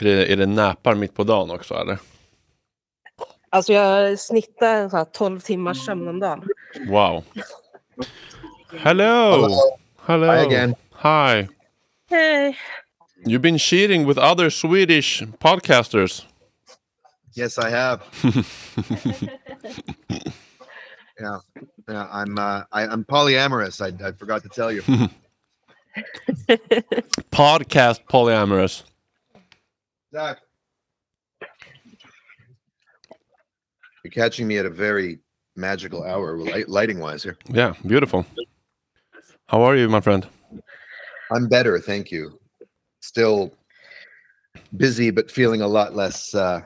Är det, är det näpar mitt på dagen också eller? Alltså jag snittar så här 12 timmars sömn om dagen. Wow. Hello. Hello. Hello. Hi again. Hi. Hej! You've been cheating with other Swedish podcasters. Yes, I have. yeah, yeah. I'm uh, I, I'm polyamorous. I, I forgot to tell you. Podcast polyamorous. Zach, you're catching me at a very magical hour, light, lighting wise. Here, Yeah, beautiful. How are you, my friend? I'm better, thank you. Still busy, but feeling a lot less uh,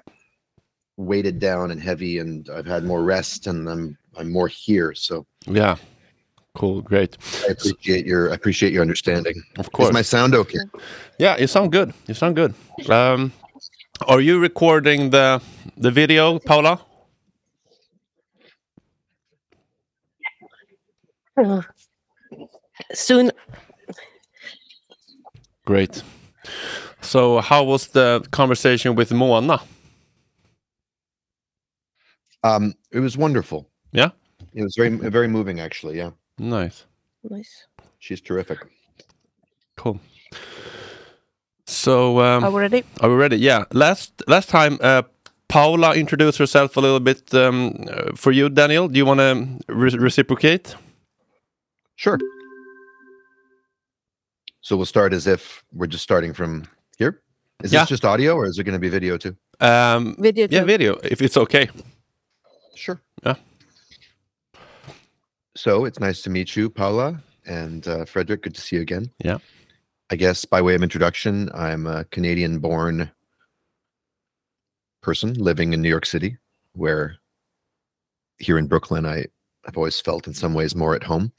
weighted down and heavy, and I've had more rest, and I'm I'm more here. So Yeah. Cool, great. I appreciate your I appreciate your understanding. Of course. Is course. my sound okay? Yeah, you sound good. You sound good. Um, are you recording the the video, Paula? Soon. Great. So, how was the conversation with Mona? Um, it was wonderful. Yeah? It was very very moving, actually. Yeah, Nice. Nice. she's terrific. Cool. So, um, Are we ready? Are we ready? Yeah. Last last time, uh, Paula introduced herself a little bit um, uh, for you, Daniel. Do you want to re- reciprocate? Sure. So we'll start as if we're just starting from here. Is Yeah. this just audio, or is it going to be video too? Um, Video yeah, video, if it's okay. Sure. Yeah. So it's nice to meet you, Paula and uh, Frederick. Good to see you again. Yeah. I guess by way of introduction, I'm a Canadian-born person living in New York City, where here in Brooklyn, I I've always felt in some ways more at home.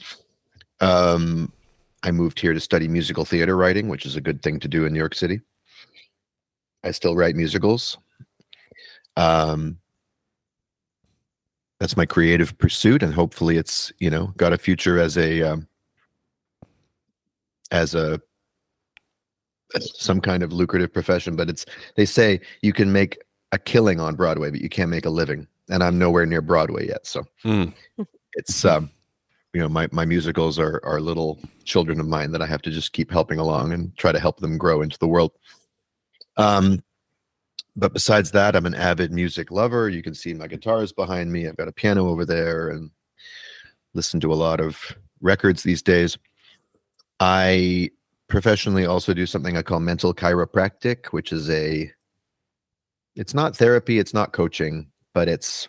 Um, I moved here to study musical theater writing, which is a good thing to do in New York City. I still write musicals. Um, that's my creative pursuit, and hopefully, it's you know got a future as a um, as a some kind of lucrative profession. But it's they say you can make a killing on Broadway, but you can't make a living, and I'm nowhere near Broadway yet. So Mm. it's um, you know my my musicals are are little children of mine that I have to just keep helping along and try to help them grow into the world. Um, but besides that, I'm an avid music lover. You can see my guitars behind me. I've got a piano over there and listen to a lot of records these days. I professionally also do something I call mental chiropractic, which is a it's not therapy, it's not coaching, but it's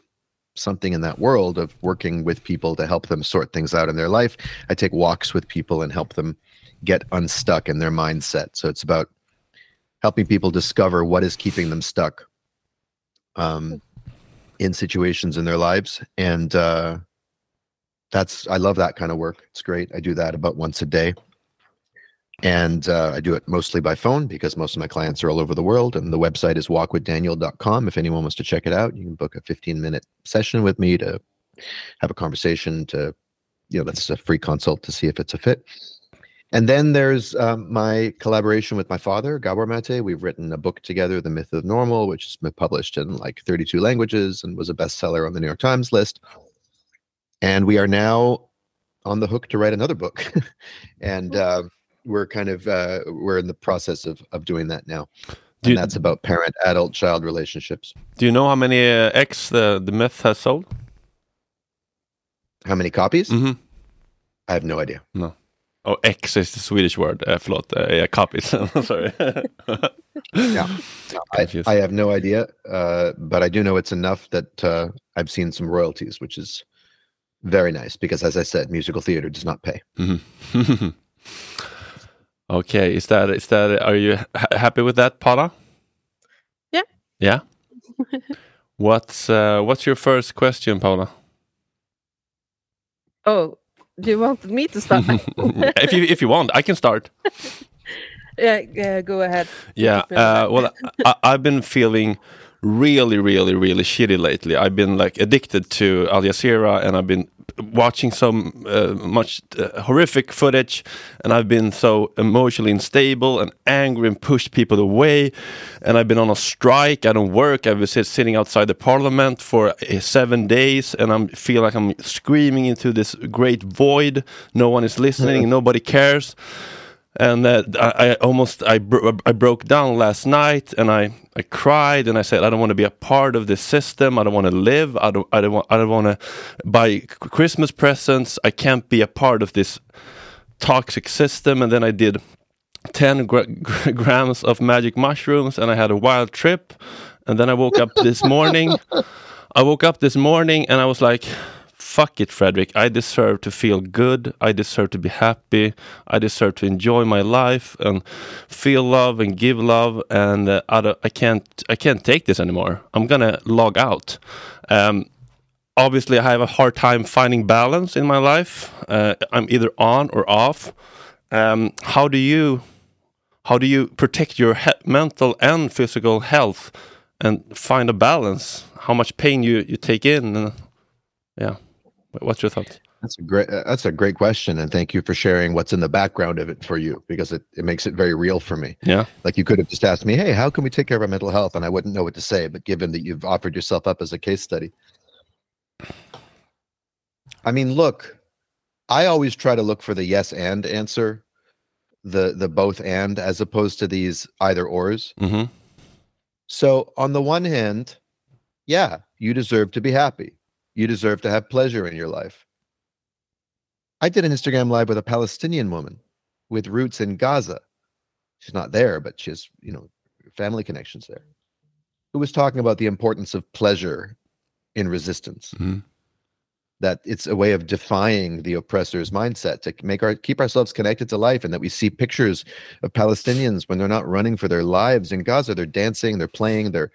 something in that world of working with people to help them sort things out in their life. I take walks with people and help them get unstuck in their mindset. So it's about helping people discover what is keeping them stuck um, in situations in their lives. And uh, that's, I love that kind of work. It's great. I do that about once a day. And uh, I do it mostly by phone because most of my clients are all over the world. And the website is walkwithdaniel.com. If anyone wants to check it out, you can book a 15 minute session with me to have a conversation to, you know, that's a free consult to see if it's a fit. And then there's um, my collaboration with my father, Gabor Maté. We've written a book together, The Myth of Normal, which has been published in like 32 languages and was a bestseller on the New York Times list. And we are now on the hook to write another book. and uh, we're kind of uh, we're in the process of of doing that now. Do And that's about parent adult child relationships. do you know how many uh, X the, the myth has sold? How many copies? hmm I have no idea. Oh, X is the Swedish word. Uh, förlåt. Uh, yeah, copies. Sorry. Yeah. I, I have no idea, uh, but I do know it's enough that uh, I've seen some royalties, which is very nice because, as I said, musical theater does not pay. Mhm. okay, is that is that are you ha- happy with that, Paula? Yeah. Yeah. what's uh, what's your first question, Paula? Oh, do you want me to start? if you if you want, I can start. yeah, yeah, go ahead. Yeah. Uh, well, I, I've been feeling really, really, really shitty lately. I've been like addicted to Al Jazeera, and I've been watching so uh, much uh, horrific footage, and I've been so emotionally unstable and angry and pushed people away. And I've been on a strike. I don't work. I've been sitting outside the parliament for uh, seven days, and I feel like I'm screaming into this great void. No one is listening. Nobody cares and uh, I, I almost I, bro- I broke down last night and I, I cried and I said I don't want to be a part of this system. I don't want to live. I don't I don't want I don't want to buy Christmas presents. I can't be a part of this toxic system. And then I did 10 gra- grams of magic mushrooms and I had a wild trip. And then I woke up this morning. I woke up this morning and I was like fuck it, Frederick. I deserve to feel good. I deserve to be happy. I deserve to enjoy my life and feel love and give love. And uh, I, I can't, I can't take this anymore. I'm gonna log out. Um, obviously, I have a hard time finding balance in my life. Uh, I'm either on or off. Um, how do you, how do you protect your mental and physical health and find a balance? How much pain you you take in? And, yeah. What's your thoughts? That's a great. uh, That's a great question, and thank you for sharing what's in the background of it for you because it, it makes it very real for me. Yeah. Like you could have just asked me, "Hey, how can we take care of our mental health?" and I wouldn't know what to say. But given that you've offered yourself up as a case study, I mean, look, I always try to look for the yes and answer, the the both and as opposed to these either ors. hmm So on the one hand, yeah, you deserve to be happy. You deserve to have pleasure in your life. I did an Instagram live with a Palestinian woman with roots in Gaza. She's not there, but she has, you know, family connections there. Who was talking about the importance of pleasure in resistance. Mhm. That it's a way of defying the oppressor's mindset to make our keep ourselves connected to life, and that we see pictures of Palestinians when they're not running for their lives in Gaza. They're dancing, they're playing, they're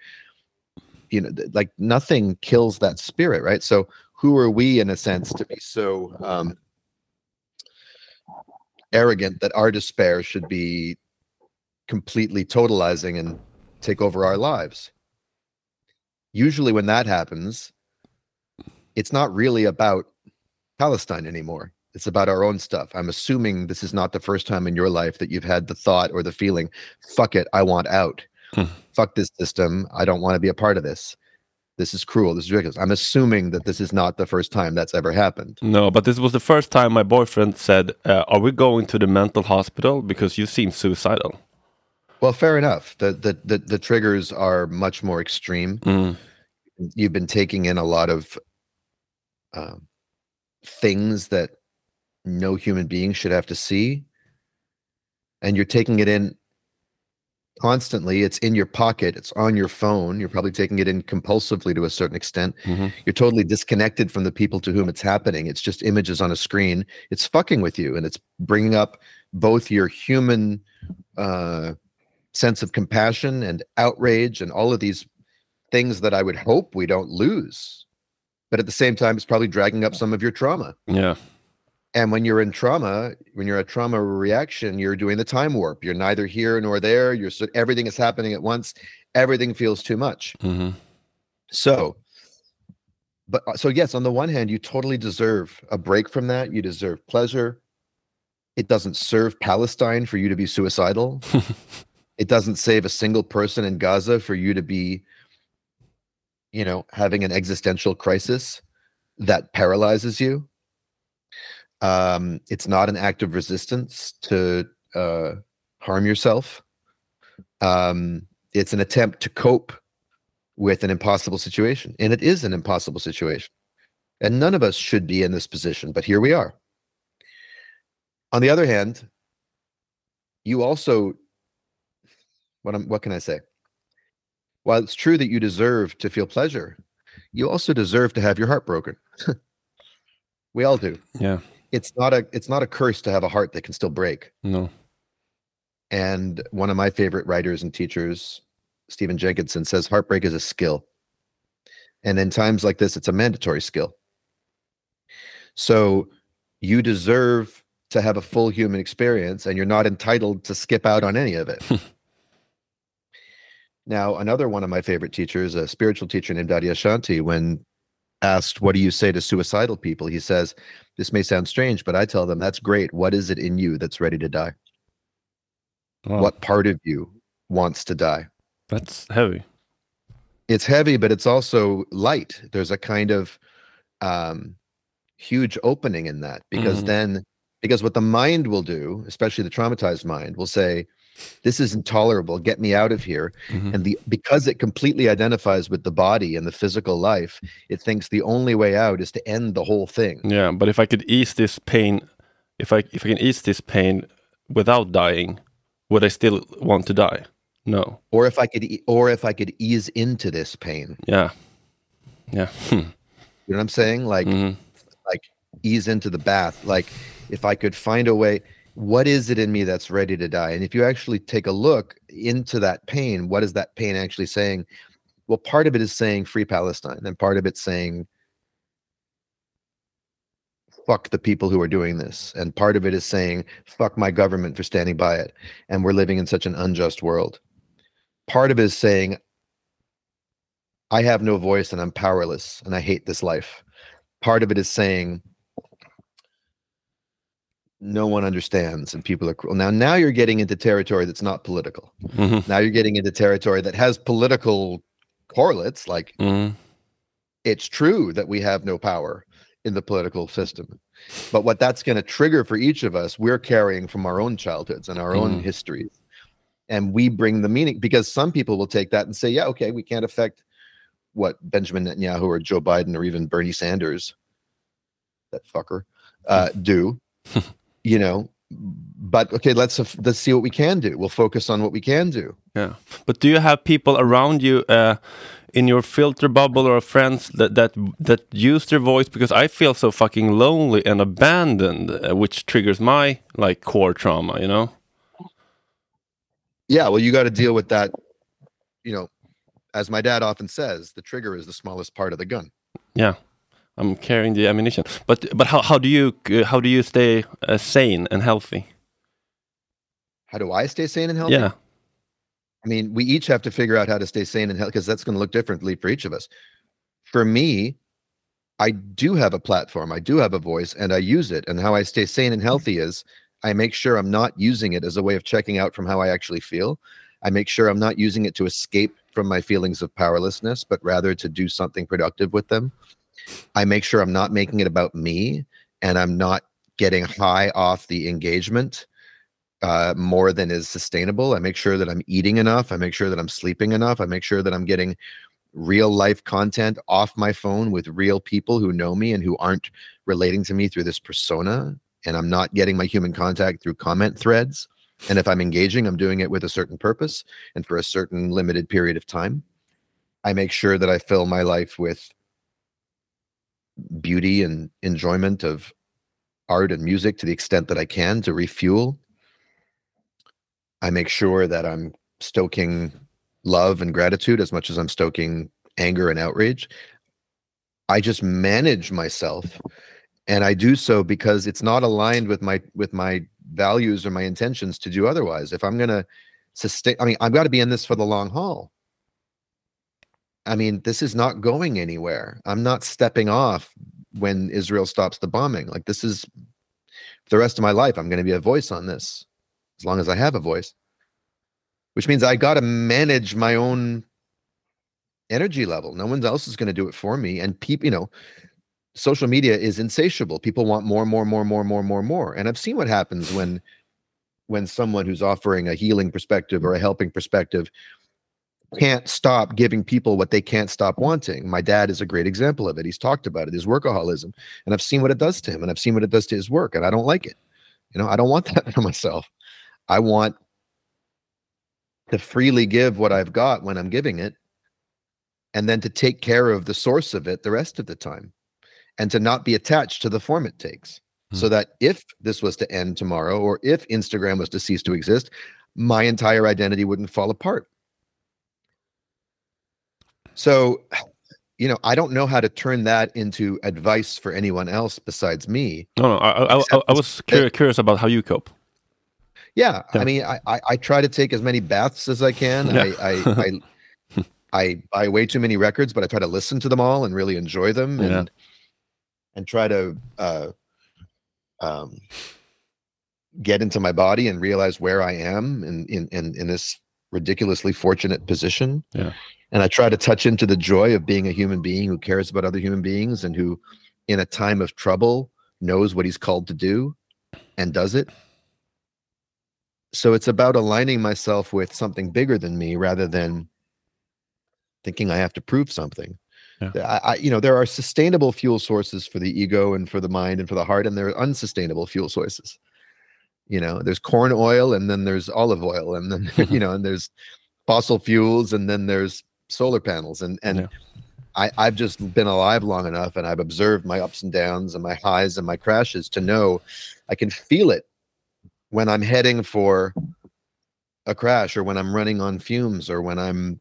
you know, like nothing kills that spirit, right? So who are we in a sense to be so um arrogant that our despair should be completely totalizing and take over our lives? Usually when that happens, it's not really about Palestine anymore. It's about our own stuff. I'm assuming this is not the first time in your life that you've had the thought or the feeling, fuck it, I want out. Hmm. Fuck this system. I don't want to be a part of this. This is cruel. This is ridiculous. I'm assuming that this is not the first time that's ever happened. No, but this was the first time my boyfriend said, uh, "Are we going to the mental hospital because you seem suicidal?" Well, fair enough. The the the, the triggers are much more extreme. Mm. You've been taking in a lot of um, things that no human being should have to see, and you're taking it in constantly. It's in your pocket. It's on your phone. You're probably taking it in compulsively to a certain extent. Mhm. You're totally disconnected from the people to whom it's happening. It's just images on a screen. It's fucking with you, and it's bringing up both your human uh, sense of compassion and outrage, and all of these things that I would hope we don't lose. But at the same time, it's probably dragging up some of your trauma. Yeah. And when you're in trauma, when you're a trauma reaction, you're doing the time warp. You're neither here nor there. You're so, everything is happening at once. Everything feels too much. hmm So, but uh, so yes, on the one hand, you totally deserve a break from that. You deserve pleasure. It doesn't serve Palestine for you to be suicidal. it doesn't save a single person in Gaza for you to be, you know, having an existential crisis that paralyzes you. Um, it's not an act of resistance to uh, harm yourself. Um, it's an attempt to cope with an impossible situation. And it is an impossible situation. And none of us should be in this position, but here we are. On the other hand, you also what am what can I say? While it's true that you deserve to feel pleasure, you also deserve to have your heart broken. we all do. Yeah. It's not a it's not a curse to have a heart that can still break. No. And one of my favorite writers and teachers, Stephen Jenkinson, says heartbreak is a skill. And in times like this, it's a mandatory skill. So you deserve to have a full human experience, and you're not entitled to skip out on any of it. Now, another one of my favorite teachers, a spiritual teacher named Adyashanti, when asked, What do you say to suicidal people? He says, This may sound strange, but I tell them, That's great. What is it in you that's ready to die? Wow, What part of you wants to die? That's heavy. It's heavy, but it's also light. There's a kind of um, huge opening in that because Mhm. then, because what the mind will do, especially the traumatized mind, will say, This is intolerable. Get me out of here. Mhm. and the because it completely identifies with the body and the physical life it thinks the only way out is to end the whole thing Yeah, but if I could ease this pain, if I if I can ease this pain without dying, would I still want to die? No. or if i could e- or if i could ease into this pain Yeah. Yeah. Hmm. you know what i'm saying like Mhm. like ease into the bath like if i could find a way what is it in me that's ready to die? And if you actually take a look into that pain what is that pain actually saying? Well part of it is saying free palestine and part of it's saying fuck the people who are doing this and part of it is saying fuck my government for standing by it and we're living in such an unjust world. Part of it is saying i have no voice and i'm powerless and i hate this life. Part of it is saying no one understands and people are cruel now now you're getting into territory that's not political Mhm. now you're getting into territory that has political correlates like Mhm. it's true that we have no power in the political system but what that's going to trigger for each of us we're carrying from our own childhoods and our own Mhm. histories and we bring the meaning because some people will take that and say yeah okay we can't affect what benjamin netanyahu or joe biden or even bernie sanders that fucker uh, do you know but okay let's let's see what we can do we'll focus on what we can do Yeah. But do you have people around you uh, in your filter bubble or friends that that that use their voice? Because I feel so fucking lonely and abandoned, uh, which triggers my like core trauma. You know. yeah well you got to deal with that you know as my dad often says the trigger is the smallest part of the gun Yeah. I'm carrying the ammunition. But but how how do you uh, how do you stay uh, sane and healthy? how do i stay sane and healthy Yeah. i mean we each have to figure out how to stay sane and healthy because that's going to look differently for each of us for me i do have a platform i do have a voice and i use it and how i stay sane and healthy is i make sure i'm not using it as a way of checking out from how i actually feel i make sure i'm not using it to escape from my feelings of powerlessness but rather to do something productive with them i make sure i'm not making it about me and i'm not getting high off the engagement uh, more than is sustainable. I make sure that I'm eating enough. I make sure that I'm sleeping enough. I make sure that I'm getting real life content off my phone with real people who know me and who aren't relating to me through this persona. And I'm not getting my human contact through comment threads. And if I'm engaging, I'm doing it with a certain purpose and for a certain limited period of time. I make sure that I fill my life with beauty and enjoyment of art and music to the extent that I can to refuel I make sure that I'm stoking love and gratitude as much as I'm stoking anger and outrage. I just manage myself and I do so because it's not aligned with my with my values or my intentions to do otherwise. If I'm going to sustain I mean, I've got to be in this for the long haul. I mean, this is not going anywhere. I'm not stepping off when Israel stops the bombing. Like this is the rest of my life I'm going to be a voice on this as long as I have a voice, which means I got to manage my own energy level. No one else is going to do it for me. And people, you know, social media is insatiable. People want more, more, more, more, more, more, more. And I've seen what happens when when someone who's offering a healing perspective or a helping perspective can't stop giving people what they can't stop wanting. My dad is a great example of it. He's talked about it, his workaholism, and I've seen what it does to him, and I've seen what it does to his work, and I don't like it. You know, I don't want that for myself. I want to freely give what I've got when I'm giving it, and then to take care of the source of it the rest of the time, and to not be attached to the form it takes. So hmm. that if this was to end tomorrow, or if Instagram was to cease to exist, my entire identity wouldn't fall apart. So, you know, I don't know how to turn that into advice for anyone else besides me. No, no. I, I, I, I was curious, curious about how you cope. yeah, Yeah. I mean, I, I I try to take as many baths as I can. Yeah. I, I I I buy way too many records, but I try to listen to them all and really enjoy them and Yeah. and try to uh, um, get into my body and realize where I am in in in, in this ridiculously fortunate position. Yeah. And I try to touch into the joy of being a human being who cares about other human beings and who, in a time of trouble, knows what he's called to do and does it. So it's about aligning myself with something bigger than me rather than thinking I have to prove something. Yeah. I, I, you know, there are sustainable fuel sources for the ego and for the mind and for the heart, and there are unsustainable fuel sources. You know, there's corn oil, and then there's olive oil, and then you know, and there's fossil fuels, and then there's solar panels, and and Yeah. I, I've just been alive long enough, and I've observed my ups and downs, and my highs and my crashes to know I can feel it when I'm heading for a crash, or when I'm running on fumes, or when I'm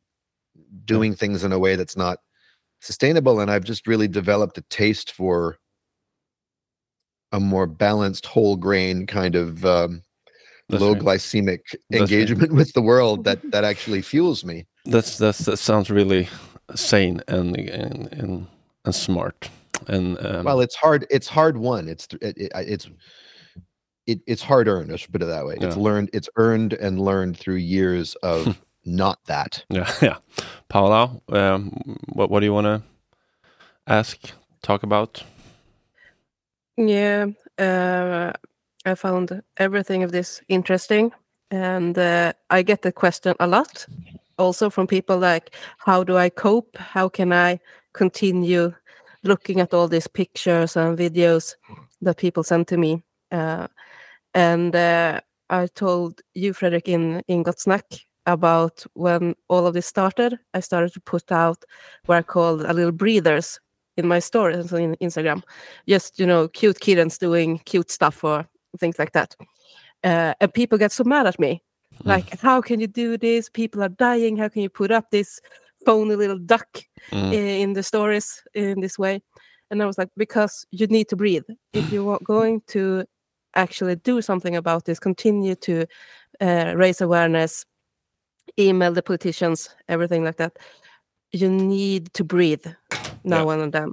doing things in a way that's not sustainable and i've just really developed a taste for a more balanced whole grain kind of um, That's low right. glycemic That's right. engagement with the world that that actually fuels me That's that's that sounds really sane and and and, and smart. And um, well it's hard it's hard won it's it, it, it's it, it's hard earned i should put it that way it's learned it's earned and learned through years of not that yeah, yeah. Paula, um, what what do you want to ask, talk about? Yeah, uh, I found everything of this interesting, and uh, I get the question a lot, also from people like, "How do I cope? How can I continue looking at all these pictures and videos that people send to me?" Uh, and uh, I told you, Frederick, in in Gott Snack about when all of this started. I started to put out what I called a little breathers in my stories on Instagram just you know cute kittens doing cute stuff or things like that. Uh, and people get so mad at me. Like how can you do this? People are dying. How can you put up this phony little duck Mm. in the stories in this way? And i was like because you need to breathe. If you are going to actually do something about this continue to uh, raise awareness email the politicians everything like that you need to breathe now and then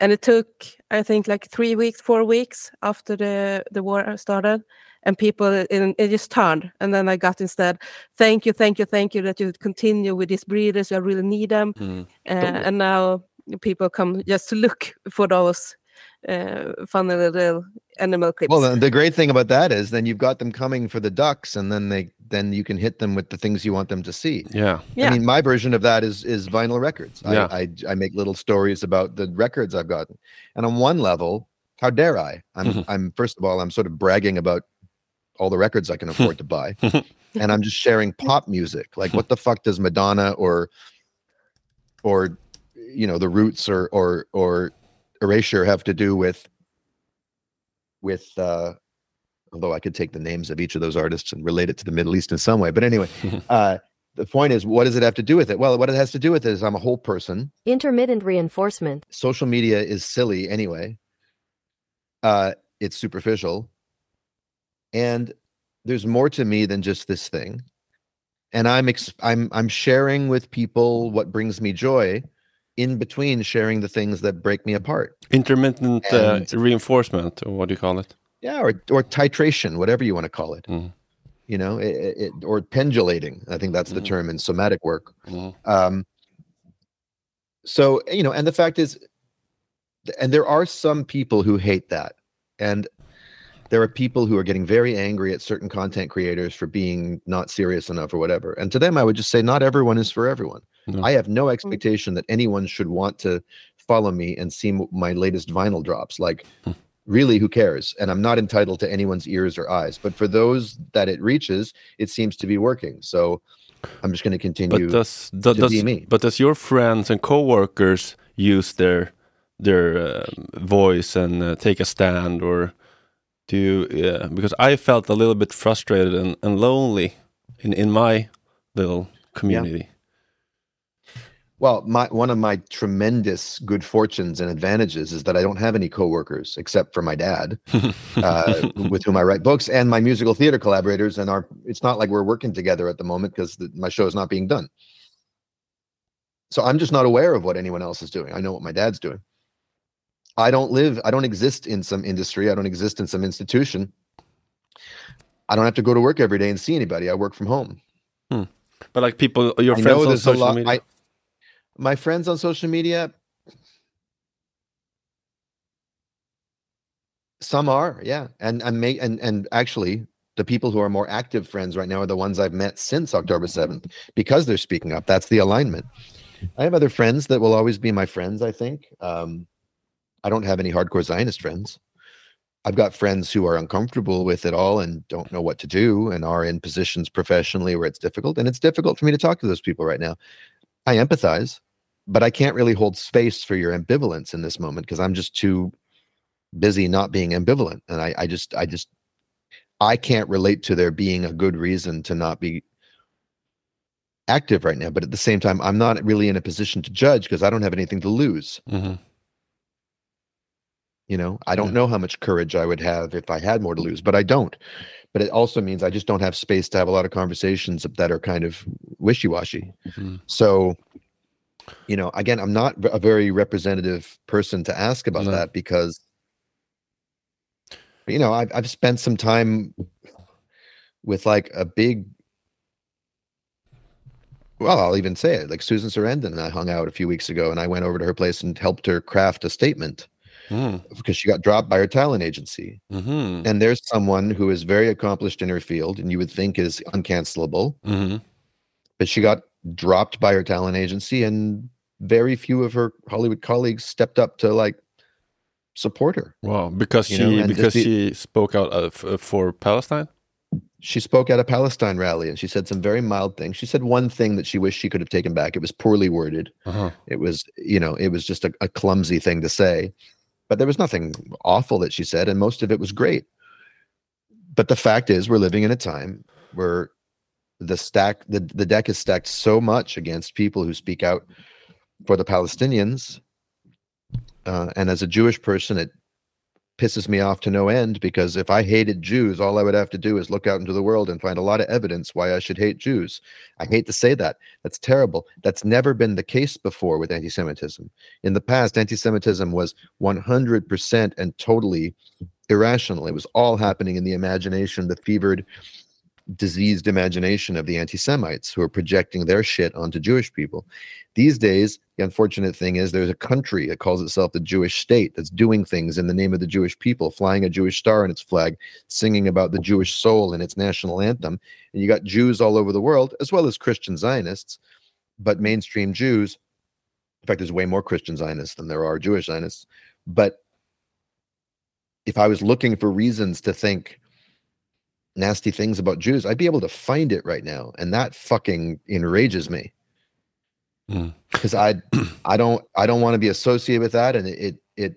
and it took i think like three weeks four weeks after the the war started and people in, it just turned. And then i got instead thank you thank you thank you that you continue with these breeders. I really need them. Mm. uh, and now people come just to look for those uh, funny little animal clips well the, the great thing about that is then you've got them coming for the ducks and then they then you can hit them with the things you want them to see Yeah, Yeah. I mean, my version of that is is vinyl records. Yeah. I, I I make little stories about the records I've gotten, and on one level, how dare I? I'm. I'm first of all, I'm sort of bragging about all the records I can afford to buy, and I'm just sharing pop music. Like, what the fuck does Madonna or or you know the Roots or or or Erasure have to do with with uh although I could take the names of each of those artists and relate it to the Middle East in some way. But anyway, uh, the point is, what does it have to do with it? Well, what it has to do with it is I'm a whole person. Intermittent reinforcement. Social media is silly anyway. Uh, it's superficial, and there's more to me than just this thing. And I'm ex- I'm I'm sharing with people what brings me joy, in between sharing the things that break me apart. intermittent uh, reinforcement, or what do you call it? Yeah, or or titration, whatever you want to call it. Mhm. You know, it, it, or pendulating. I think that's the Mhm. term in somatic work. Mhm. Um, so you know, and the fact is, and there are some people who hate that, and there are people who are getting very angry at certain content creators for being not serious enough or whatever. And to them, I would just say, not everyone is for everyone. No. I have no expectation that anyone should want to follow me and see my latest vinyl drops. Like, Hmm. really, who cares? And I'm not entitled to anyone's ears or eyes. But for those that it reaches, it seems to be working. So I'm just going to continue. But does, do- to does be me. but does your friends and coworkers use their their uh, voice and uh, take a stand, or do you? Yeah, because I felt a little bit frustrated and, and lonely in in my little community. Well, my one of my tremendous good fortunes and advantages is that I don't have any coworkers except for my dad, uh, with whom I write books, and my musical theater collaborators. And our it's not like we're working together at the moment because my show is not being done. So I'm just not aware of what anyone else is doing. I know what my dad's doing. I don't live. I don't exist in some industry. I don't exist in some institution. I don't have to go to work every day and see anybody. I work from home. Hmm. But like people, your I friends on social media. I, my friends on social media, some are, yeah, and and make and and actually, the people who are more active friends right now are the ones I've met since October seventh because they're speaking up. That's the alignment. I have other friends that will always be my friends. I think. Um, I don't have any hardcore Zionist friends. I've got friends who are uncomfortable with it all and don't know what to do and are in positions professionally where it's difficult. And it's difficult for me to talk to those people right now. I empathize, but I can't really hold space for your ambivalence in this moment because I'm just too busy not being ambivalent. And I, I just, I just, I can't relate to there being a good reason to not be active right now. But at the same time, I'm not really in a position to judge because I don't have anything to lose. Mhm. You know, I don't Yeah. know how much courage I would have if I had more to lose, but I don't. But it also means I just don't have space to have a lot of conversations that are kind of wishy washy. Mhm. So, you know, again, I'm not a very representative person to ask about No. that because, you know, I've, I've spent some time with like a big, well, I'll even say it like Susan Sarandon and I hung out a few weeks ago and I went over to her place and helped her craft a statement Mm. because she got dropped by her talent agency. Mhm. And there's someone who is very accomplished in her field and you would think is uncancelable, Mhm. but she got dropped by her talent agency and very few of her Hollywood colleagues stepped up to like support her. Wow, because You she know, because the- she spoke out of, uh, for Palestine. She spoke at a Palestine rally and she said some very mild things. She said one thing that she wished she could have taken back. It was poorly worded. Uh-huh. It was, you know, it was just a, a clumsy thing to say. But there was nothing awful that she said, and most of it was great. But the fact is, we're living in a time where the stack, the, the deck is stacked so much against people who speak out for the Palestinians. Uh, and as a Jewish person, it pisses me off to no end because if I hated Jews, all I would have to do is look out into the world and find a lot of evidence why I should hate Jews. I hate to say that. That's terrible. That's never been the case before with anti Semitism. In the past, anti Semitism was 100% and totally irrational. It was all happening in the imagination, the fevered, diseased imagination of the anti Semites who are projecting their shit onto Jewish people. These days, the unfortunate thing is there's a country that calls itself the Jewish state that's doing things in the name of the Jewish people, flying a Jewish star in its flag, singing about the Jewish soul in its national anthem. And you got Jews all over the world, as well as Christian Zionists, but mainstream Jews. In fact, there's way more Christian Zionists than there are Jewish Zionists. But if I was looking for reasons to think nasty things about Jews, I'd be able to find it right now. And that fucking enrages me. Mm. Because I I don't I don't want to be associated with that. And it it, it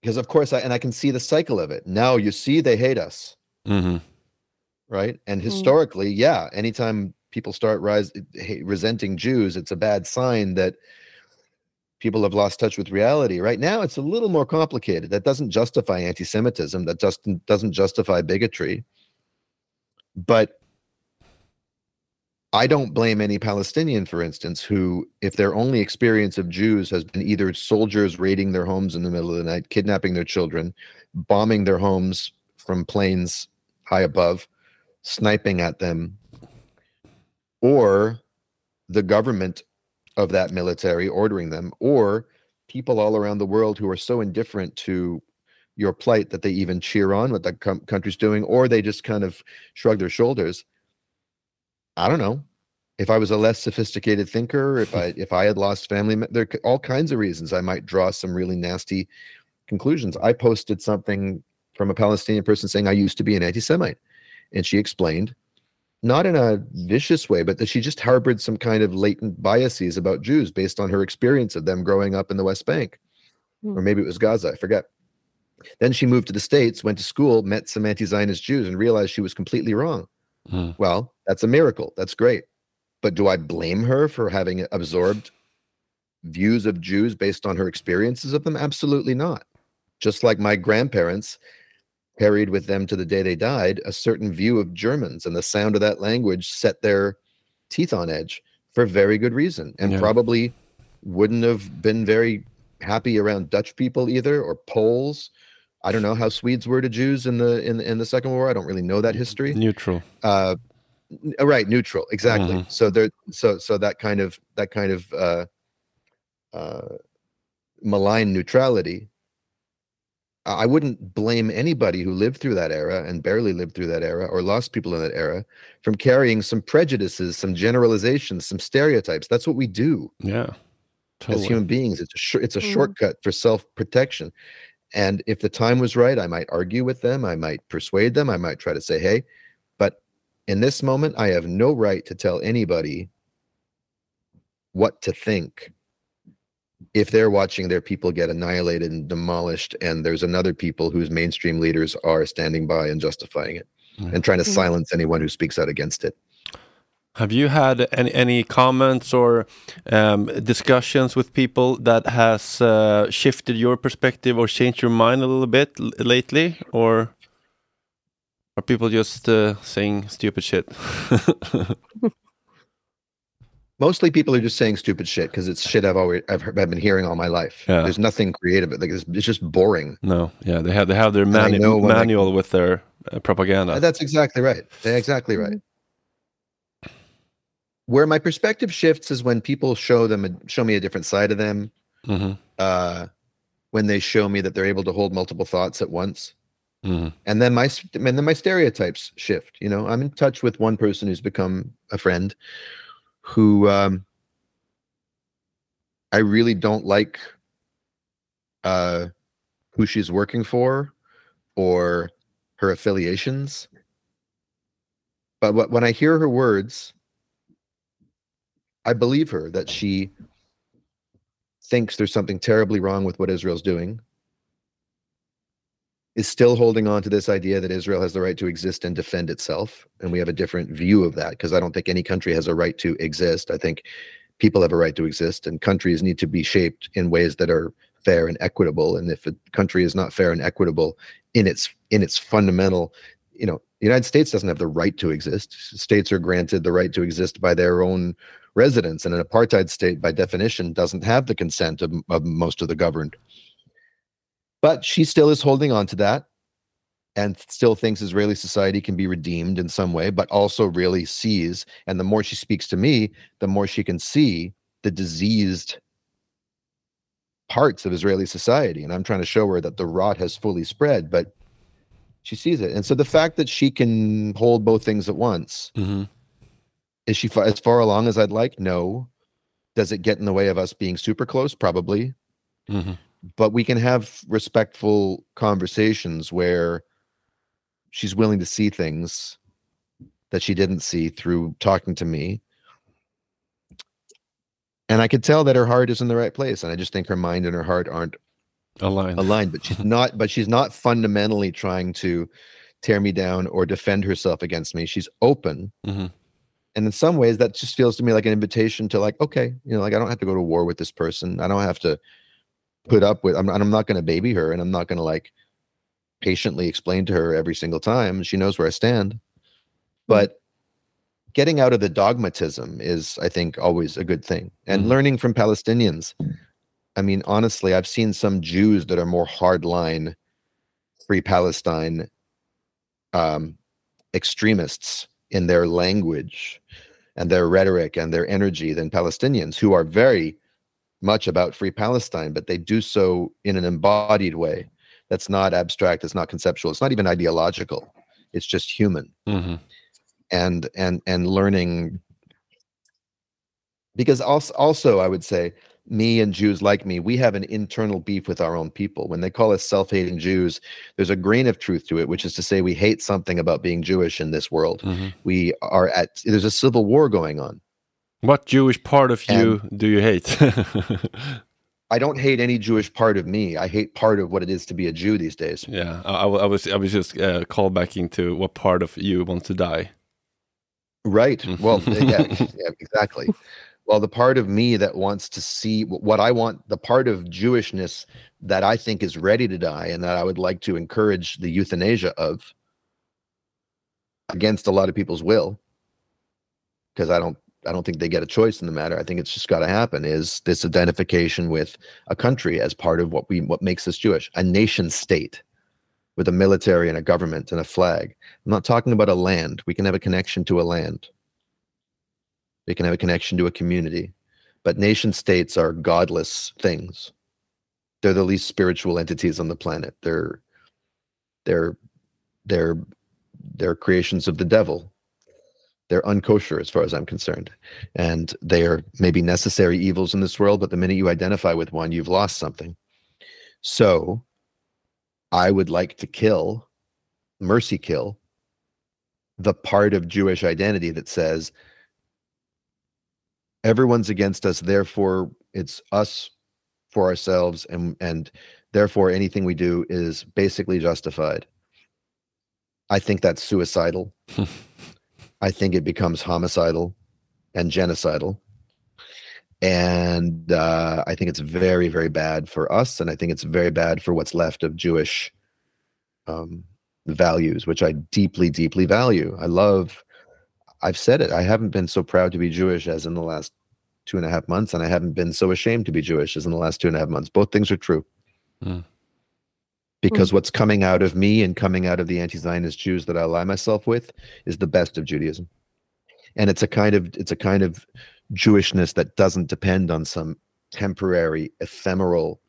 because of course I and I can see the cycle of it. Now you see they hate us, hmm right? And historically, yeah, anytime people start rise resenting Jews, it's a bad sign that people have lost touch with reality. Right now, it's a little more complicated. That doesn't justify anti-Semitism. That just doesn't justify bigotry. But I don't blame any Palestinian, for instance, who, if their only experience of Jews has been either soldiers raiding their homes in the middle of the night, kidnapping their children, bombing their homes from planes high above, sniping at them, or the government of that military ordering them, or people all around the world who are so indifferent to your plight that they even cheer on what the com- country's doing, or they just kind of shrug their shoulders. I don't know. If I was a less sophisticated thinker, if I if I had lost family, there are all kinds of reasons I might draw some really nasty conclusions. I posted something from a Palestinian person saying I used to be an anti-Semite, and she explained, not in a vicious way, but that she just harbored some kind of latent biases about Jews based on her experience of them growing up in the West Bank, Hmm. or maybe it was Gaza. I forget. Then she moved to the States, went to school, met some anti Zionist Jews, and realized she was completely wrong. Mm. Well, that's a miracle. That's great. But do I blame her for having absorbed views of Jews based on her experiences of them? Absolutely not. Just like my grandparents carried with them to the day they died a certain view of Germans, and the sound of that language set their teeth on edge for very good reason, and Yeah. probably wouldn't have been very happy around Dutch people either or Poles. I don't know how Swedes were to Jews in the in in the Second World War. I don't really know that history. Neutral. Uh, right, neutral, exactly. Mhm. So there, so so that kind of that kind of uh, uh, malign neutrality. I I wouldn't blame anybody who lived through that era and barely lived through that era or lost people in that era from carrying some prejudices, some generalizations, some stereotypes. That's what we do Yeah. as human beings. It's a shor- it's a Mm. shortcut for self protection. And if the time was right, I might argue with them. I might persuade them. I might try to say, "Hey," but in this moment, I have no right to tell anybody what to think if they're watching their people get annihilated and demolished, and there's another people whose mainstream leaders are standing by and justifying it Yeah. and trying to Mm. silence anyone who speaks out against it. Have you had any, any comments or um, discussions with people that has uh, shifted your perspective or changed your mind a little bit l- lately, or are people just uh, saying stupid shit? Mostly, people are just saying stupid shit because it's shit I've always I've, heard, I've been hearing all my life. Yeah. There's nothing creative. Like it's, it's just boring. no, yeah, they have they have their manu- know when I- manual with their uh, propaganda. That's exactly right. They're exactly right. Where my perspective shifts is when people show them a, show me a different side of them. hmm Uh, when they show me that they're able to hold multiple thoughts at once, hmm and then my and then my stereotypes shift. You know, I'm in touch with one person who's become a friend, who um, I really don't like uh, who she's working for or her affiliations. But when I hear her words, I believe her that she thinks there's something terribly wrong with what Israel's doing, is still holding on to this idea that Israel has the right to exist and defend itself. And we have a different view of that because I don't think any country has a right to exist. I think people have a right to exist, and countries need to be shaped in ways that are fair and equitable. And if a country is not fair and equitable in its in its fundamental, you know, the United States doesn't have the right to exist. States are granted the right to exist by their own residents, and an apartheid state, by definition, doesn't have the consent of, of most of the governed. But she still is holding on to that and still thinks Israeli society can be redeemed in some way, but also really sees, and the more she speaks to me, the more she can see the diseased parts of Israeli society. And I'm trying to show her that the rot has fully spread, but she sees it. And so the fact that she can hold both things at once, hmm is she as far along as I'd like? No. Does it get in the way of us being super close? Probably. hmm But we can have respectful conversations where she's willing to see things that she didn't see through talking to me. And I could tell that her heart is in the right place. And I just think her mind and her heart aren't Aligned. aligned, but she's not, but she's not fundamentally trying to tear me down or defend herself against me. She's open. Mhm. And in some ways, that just feels to me like an invitation to like, okay, you know, like I don't have to go to war with this person. I don't have to put up with, I'm, I'm not going to baby her and I'm not going to like patiently explain to her every single time. She knows where I stand. But getting out of the dogmatism is, I think, always a good thing. And Mhm. learning from Palestinians. I mean, honestly, I've seen some Jews that are more hardline, free Palestine um, extremists in their language and their rhetoric and their energy than Palestinians who are very much about free Palestine, but they do so in an embodied way that's not abstract, it's not conceptual, it's not even ideological. It's just human hmm and and and learning because also also I would say me and Jews like me, we have an internal beef with our own people. When they call us self-hating Jews, there's a grain of truth to it, which is to say we hate something about being Jewish in this world. hmm We are at there's a civil war going on. What Jewish part of you do you hate? I don't hate any Jewish part of me. I hate part of what it is to be a Jew these days. yeah, I, I was I was just uh, call back into what part of you wants to die. Right. Well, yeah, yeah, exactly. Well, the part of me that wants to see what I want, the part of Jewishness that I think is ready to die and that I would like to encourage the euthanasia of against a lot of people's will, because I don't I don't think they get a choice in the matter. I think it's just got to happen is this identification with a country as part of what we what makes us Jewish, a nation state with a military and a government and a flag. I'm not talking about a land. We can have a connection to a land. We can have a connection to a community. But nation states are godless things. They're the least spiritual entities on the planet. They're they're they're they're creations of the devil. They're unkosher as far as I'm concerned. And they are maybe necessary evils in this world, but the minute you identify with one, you've lost something. So I would like to kill, mercy kill, the part of Jewish identity that says everyone's against us, therefore it's us for ourselves, and and therefore anything we do is basically justified. I think that's suicidal. I think it becomes homicidal and genocidal. And uh, I think it's very, very bad for us. And I think it's very bad for what's left of Jewish um, values, which I deeply, deeply value. I love, I've said it, I haven't been so proud to be Jewish as in the last two and a half months. And I haven't been so ashamed to be Jewish as in the last two and a half months. Both things are true. Mm. Because mm-hmm. what's coming out of me and coming out of the anti Zionist Jews that I ally myself with is the best of Judaism. And it's a kind of it's a kind of Jewishness that doesn't depend on some temporary, ephemeral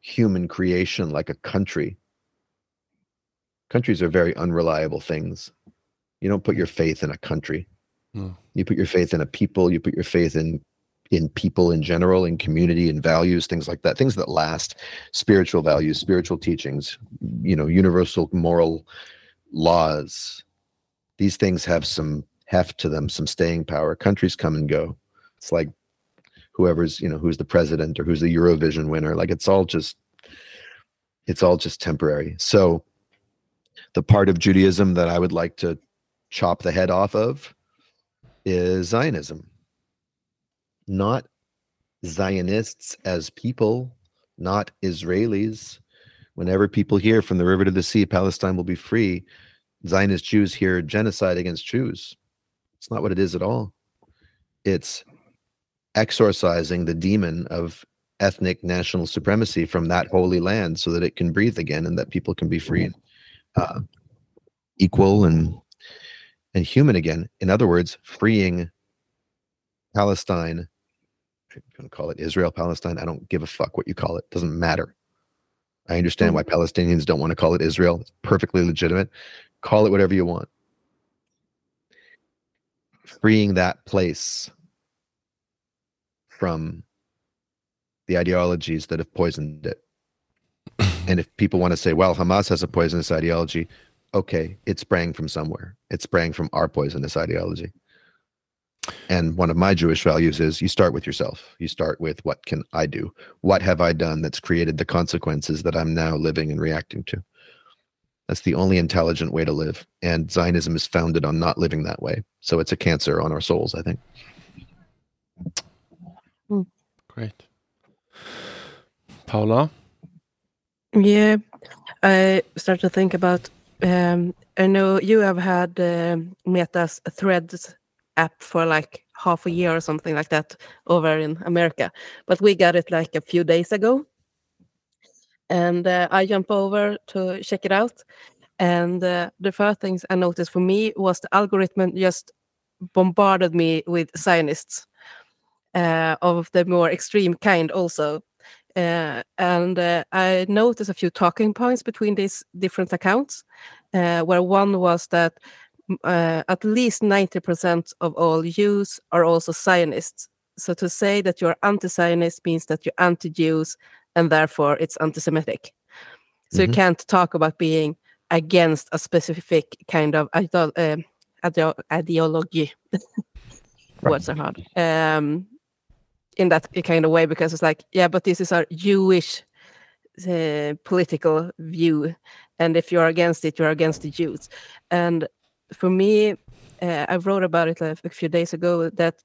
human creation like a country. Countries are very unreliable things. You don't put your faith in a country. No. You put your faith in a people, you put your faith in in people in general, in community and values, things like that, things that last, spiritual values, spiritual teachings, you know, universal moral laws. These things have some heft to them, some staying power. Countries come and go. It's like whoever's, you know, who's the president or who's the Eurovision winner. Like it's all just, it's all just temporary. So the part of Judaism that I would like to chop the head off of is Zionism. Not Zionists as people, not Israelis. Whenever people hear from the river to the sea, Palestine will be free, Zionist Jews hear genocide against Jews. It's not what it is at all. It's exorcising the demon of ethnic national supremacy from that holy land so that it can breathe again and that people can be free and uh, equal and and human again. In other words, freeing Palestine. I'm going to call it Israel, Palestine. I don't give a fuck what you call it. Doesn't matter. I understand mm. why Palestinians don't want to call it Israel. It's perfectly legitimate. Call it whatever you want. Freeing that place from the ideologies that have poisoned it. and if people want to say, well, Hamas has a poisonous ideology, okay, it sprang from somewhere. It sprang from our poisonous ideology. And one of my Jewish values is you start with yourself. You start with what can I do? What have I done that's created the consequences that I'm now living and reacting to? That's the only intelligent way to live. And Zionism is founded on not living that way. So it's a cancer on our souls, I think. Great. Paula? Yeah, I start to think about. Um, I know you have had um Meta's Threads app for like half a year or something like that over in America, but we got it like a few days ago, and uh, I jump over to check it out. And uh, the first things I noticed for me was the algorithm just bombarded me with Zionists uh, of the more extreme kind, also. Uh, and uh, I noticed a few talking points between these different accounts, uh, where one was that uh, at least 90% of all Jews are also Zionists. So to say that you're anti Zionist means that you're anti Jews and therefore it's anti Semitic. So you Mhm. can't talk about being against a specific kind of uh, ideo- ideology. Words are hard. Um, in that kind of way because it's like yeah but this is our jewish uh, political view and if you're against it you're against the jews and for me uh, I wrote about it a, few days ago that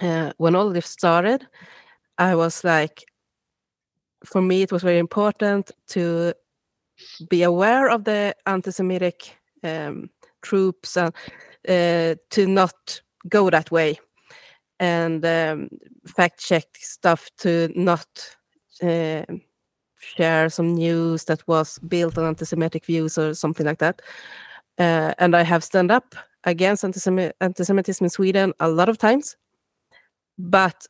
uh, when all this started, I was like, for me, it was very important to be aware of the anti-Semitic um, troops and uh, to not go that way and um, fact check stuff to not uh, share some news that was built on anti-Semitic views or something like that. Uh, and I have stand up against antisemi- anti-Semitism in Sweden a lot of times. But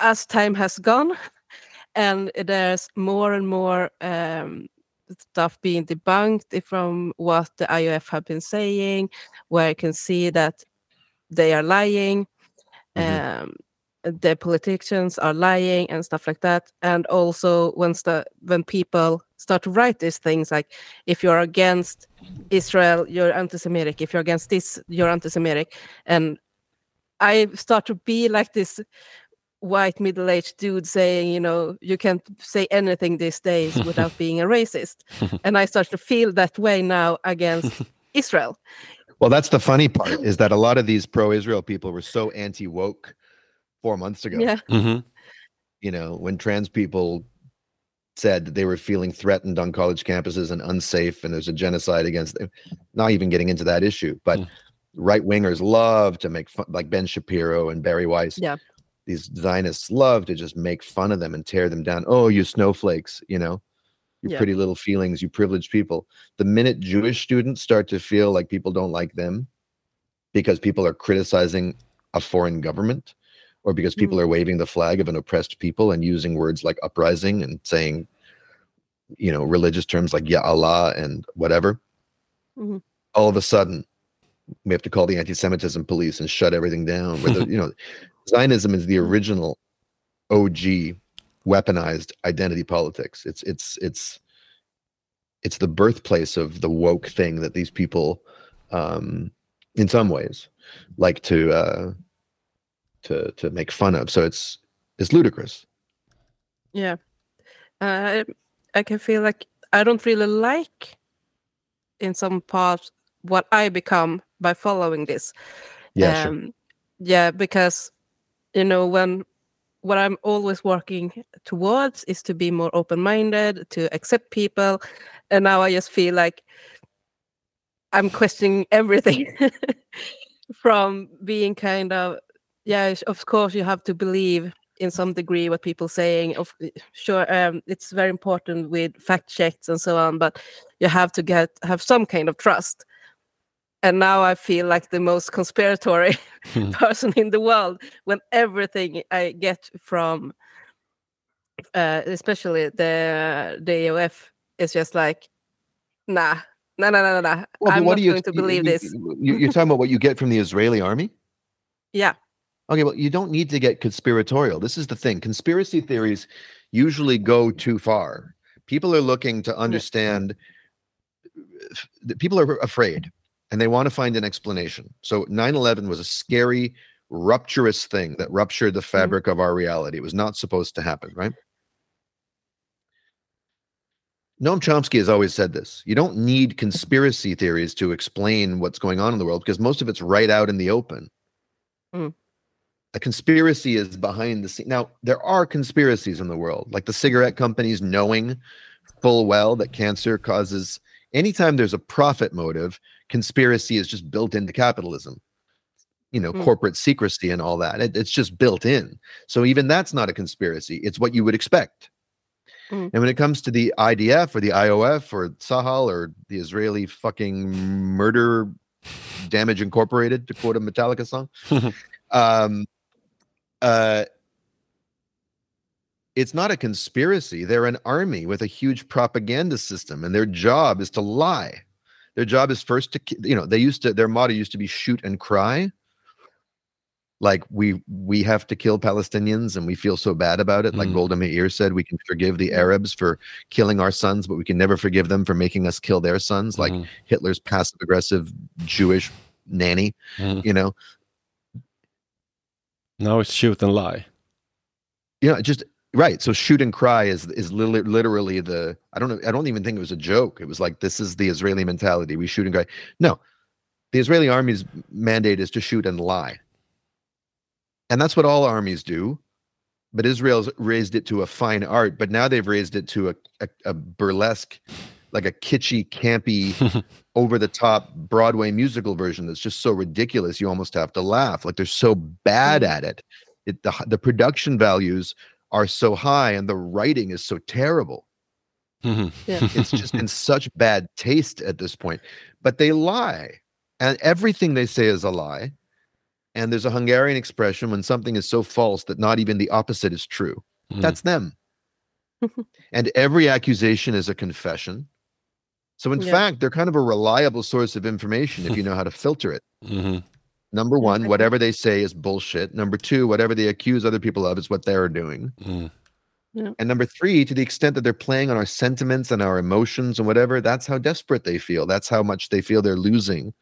as time has gone, and there's more and more um, stuff being debunked from what the IOF have been saying, where I can see that they are lying. Mhm. Um, the politicians are lying and stuff like that. And also when sta- when people start to write these things like if you're against Israel, you're anti-Semitic. If you're against this, you're anti-Semitic. And I start to be like this white middle-aged dude saying, you know, you can't say anything these days without being a racist. and I start to feel that way now against Israel. Well, that's the funny part is that a lot of these pro-Israel people were so anti-woke four months ago. Yeah. hmm You know, when trans people said that they were feeling threatened on college campuses and unsafe, and there's a genocide against them. Not even getting into that issue, but Mm. right wingers love to make fun, like Ben Shapiro and Bari Weiss. Yeah. These Zionists love to just make fun of them and tear them down. Oh, you snowflakes, you know, you Yeah. pretty little feelings, you privileged people. The minute Jewish students start to feel like people don't like them because people are criticizing a foreign government or because people Mm. are waving the flag of an oppressed people and using words like uprising and saying, you know, religious terms like Ya Allah and whatever, Mhm. all of a sudden we have to call the anti-Semitism police and shut everything down. Where the, you know, Zionism is the original OG weaponized identity politics. It's it's it's it's the birthplace of the woke thing that these people, um, in some ways, like to uh, to to make fun of. So it's it's ludicrous. Yeah. Uh, I can feel like I don't really like in some parts what I become by following this. Yeah, sure. um, Yeah, because you know when what I'm always working towards is to be more open-minded, to accept people, and now I just feel like I'm questioning everything from being kind of yeah. Of course, you have to believe in some degree what people saying. Of sure, um, it's very important with fact checks and so on, but you have to get have some kind of trust. And now I feel like the most conspiratory Hmm. person in the world when everything I get from, uh, especially the the AOF, is just like, nah, nah, nah, nah, nah. nah. Well, I'm what not you, going to believe you- this. You, you're talking about what you get from the Israeli army? Yeah. Okay, well, you don't need to get conspiratorial. This is the thing. Conspiracy theories usually go too far. People are looking to understand people are afraid and they want to find an explanation. So 9/11 was a scary, rupturous thing that ruptured the fabric of our reality. It was not supposed to happen, right? Noam Chomsky has always said this. You don't need conspiracy theories to explain what's going on in the world because most of it's right out in the open. Mm. A conspiracy is behind the scene. Now, there are conspiracies in the world, like the cigarette companies knowing full well that cancer causes. Anytime there's a profit motive, conspiracy is just built into capitalism. You know, Mm. corporate secrecy and all that. It- it's just built in. So even that's not a conspiracy. It's what you would expect. Mm. And when it comes to the IDF or the IOF or Sahal or the Israeli fucking murder damage incorporated, to quote a Metallica song, um, uh, it's not a conspiracy. They're an army with a huge propaganda system, and their job is to lie. Their job is first to, you know, they used to, their motto used to be shoot and cry. Like we we have to kill Palestinians and we feel so bad about it. Like Mm. Golda Meir said, we can forgive the Arabs for killing our sons, but we can never forgive them for making us kill their sons. Like Mhm. Hitler's passive aggressive Jewish nanny, Mhm. you know. Now it's shoot and lie. know just right so shoot and cry is is literally, literally the i don't know i don't even think it was a joke it was like this is the israeli mentality we shoot and cry no The Israeli army's mandate is to shoot and lie. And that's what all armies do. But Israel's raised it to a fine art, but now they've raised it to a, a, a burlesque, like a kitschy, campy, over the top Broadway musical version that's just so ridiculous you almost have to laugh. Like they're so bad at it. it the, the production values are so high and the writing is so terrible. Mhm. It's just in such bad taste at this point. But they lie. And everything they say is a lie. And there's a Hungarian expression when something is so false that not even the opposite is true. Mhm. That's them. and every accusation is a confession. So, in Yeah. fact, they're kind of a reliable source of information if you know how to filter it. Mhm. Number one, whatever they say is bullshit. Number two, whatever they accuse other people of is what they're doing. Mhm. And number three, to the extent that they're playing on our sentiments and our emotions and whatever, that's how desperate they feel. That's how much they feel they're losing,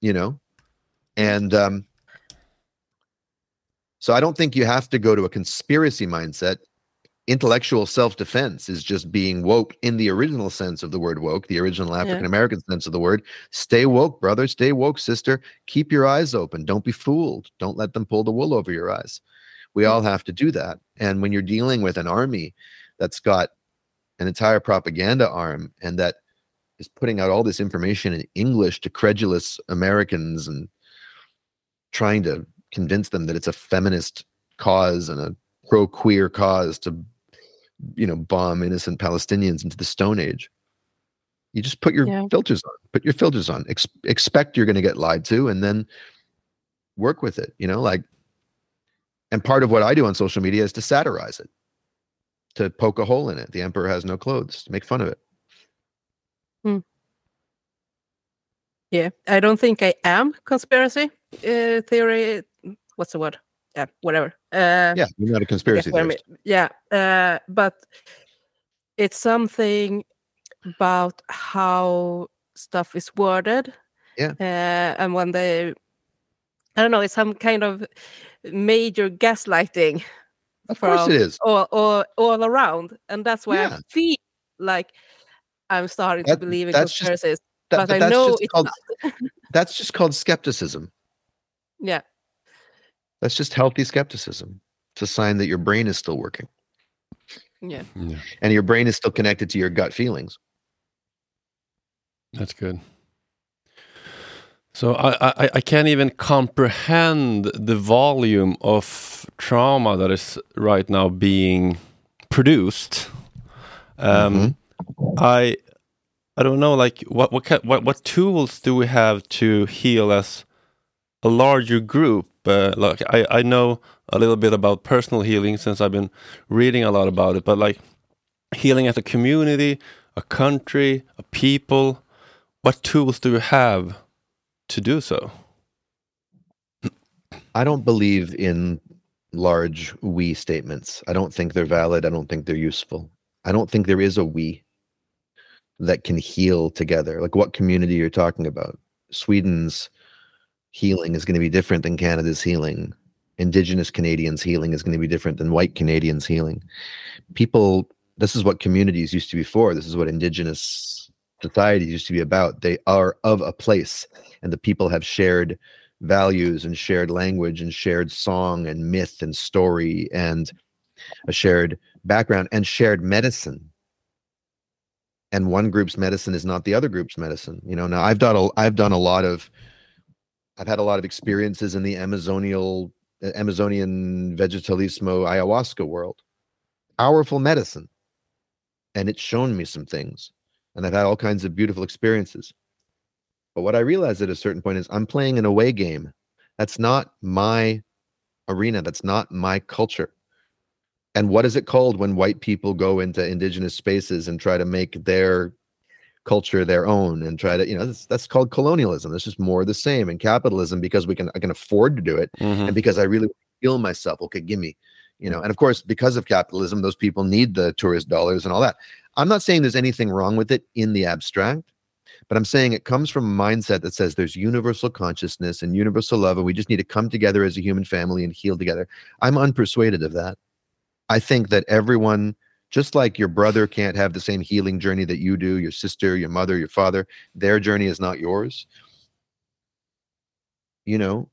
you know? And um, so I don't think you have to go to a conspiracy mindset. Intellectual self defense is just being woke in the original sense of the word woke, the original African American sense of the word. Stay woke, brother. Stay woke, sister. Keep your eyes open. Don't be fooled. Don't let them pull the wool over your eyes. We hmm. all have to do that. And when you're dealing with an army that's got an entire propaganda arm and that is putting out all this information in English to credulous Americans and trying to convince them that it's a feminist cause and a pro queer cause to, you know, bomb innocent Palestinians into the Stone Age. You just put your Yeah. filters on, put your filters on, Ex- expect you're going to get lied to, and then work with it, you know, like, and part of what I do on social media is to satirize it, to poke a hole in it. The emperor has no clothes, to make fun of it. Yeah, I don't think I am conspiracy uh, theory. What's the word? Yeah, whatever. Uh, Yeah, you're not a conspiracy I theorist. Yeah, uh, but it's something about how stuff is worded. Yeah. uh, and when they, I don't know, it's some kind of major gaslighting Of course it is. all, all, all around, and that's why Yeah. I feel like I'm starting That- to believe in that's just- conspiracies. That- but I that's know just it's called, that's just called skepticism. Yeah, That's just healthy skepticism. It's a sign that your brain is still working yeah. Yeah, and your brain is still connected to your gut feelings. that's good. So I, I I can't even comprehend the volume of trauma that is right now being produced. Um, Mhm. I I don't know, like what what ki- what what tools do we have to heal as a larger group? Uh, like I I know a little bit about personal healing since I've been reading a lot about it, but like healing as a community, a country, a people. What tools do we have to do so? I don't believe in large we statements. I don't think they're valid. I don't think they're useful. I don't think there is a we that can heal together. Like what community you're talking about. Sweden's healing is going to be different than Canada's healing. Indigenous Canadians' healing is going to be different than white Canadians' healing. People, this is what communities used to be for. This is what Indigenous societies used to be about. They are of a place, and the people have shared values and shared language and shared song and myth and story and a shared background and shared medicine and one group's medicine is not the other group's medicine you know now i've done a i've done a lot of i've had a lot of experiences in the amazonial uh, amazonian vegetalismo ayahuasca world powerful medicine and it's shown me some things and i've had all kinds of beautiful experiences but what I realized at a certain point is I'm playing an away game. That's not my arena. That's not my culture. And what is it called when white people go into indigenous spaces and try to make their culture their own and try to, you know, that's, that's called colonialism. That's just more of the same. And capitalism, because we can, I can afford to do it, Mhm. and because I really feel myself, okay, give me, you know, and of course, because of capitalism, those people need the tourist dollars and all that. I'm not saying there's anything wrong with it in the abstract, but I'm saying it comes from a mindset that says there's universal consciousness and universal love, and we just need to come together as a human family and heal together. I'm unpersuaded of that. I think that everyone, just like your brother can't have the same healing journey that you do, your sister, your mother, your father, their journey is not yours. you know,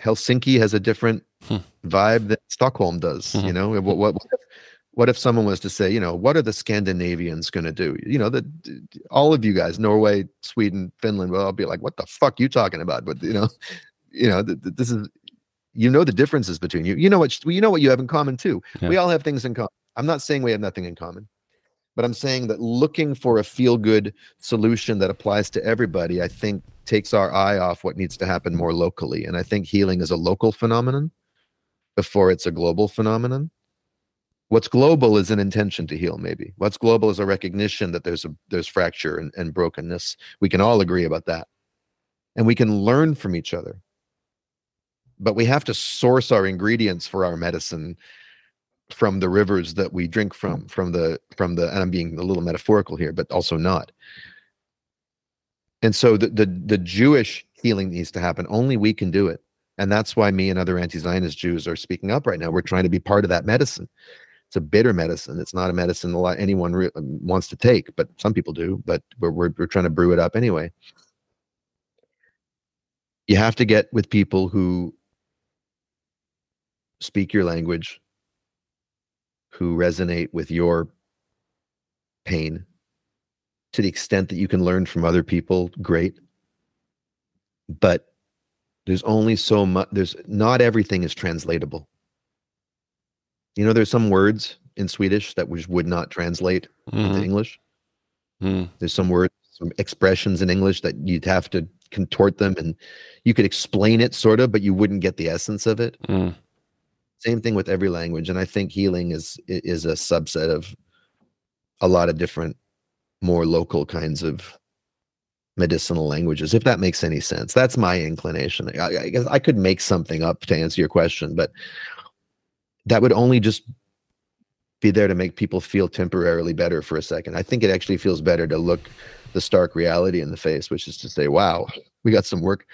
Helsinki has a different Hmm. vibe that Stockholm does. You Mhm. know, what, what what if, what if someone was to say, you know, what are the Scandinavians going to do? You know, that all of you guys, Norway, Sweden, Finland, well, I'll be like, what the fuck you talking about? But you know, you know, th- th- this is, you know, the differences between you. You know what you know what you have in common too. We all have things in common. I'm not saying we have nothing in common, but I'm saying that looking for a feel good solution that applies to everybody, I think takes our eye off what needs to happen more locally. And I think healing is a local phenomenon before it's a global phenomenon. What's global is an intention to heal, maybe. What's global is a recognition that there's a there's fracture and, and brokenness. We can all agree about that. And we can learn from each other. But we have to source our ingredients for our medicine from the rivers that we drink from, mm. from the from the and I'm being a little metaphorical here, but also not. And so the the, the Jewish healing needs to happen. Only we can do it. And that's why me and other anti-Zionist Jews are speaking up right now. We're trying to be part of that medicine. It's a bitter medicine. It's not a medicine a lot anyone re- um, wants to take, but some people do. But we're, we're we're trying to brew it up anyway. You have to get with people who speak your language, who resonate with your pain, to the extent that you can learn from other people. Great, but there's only so much there's not everything is translatable you know there's some words in swedish that which would not translate into Mhm. english Mm. there's some words some expressions in english that you'd have to contort them and you could explain it sort of but you wouldn't get the essence of it Mm. Same thing with every language and i think healing is is a subset of a lot of different more local kinds of medicinal languages if that makes any sense. That's my inclination. I, I guess i could make something up to answer your question but that would only just be there to make people feel temporarily better for a second. I think it actually feels better to look the stark reality in the face which is to say wow we got some work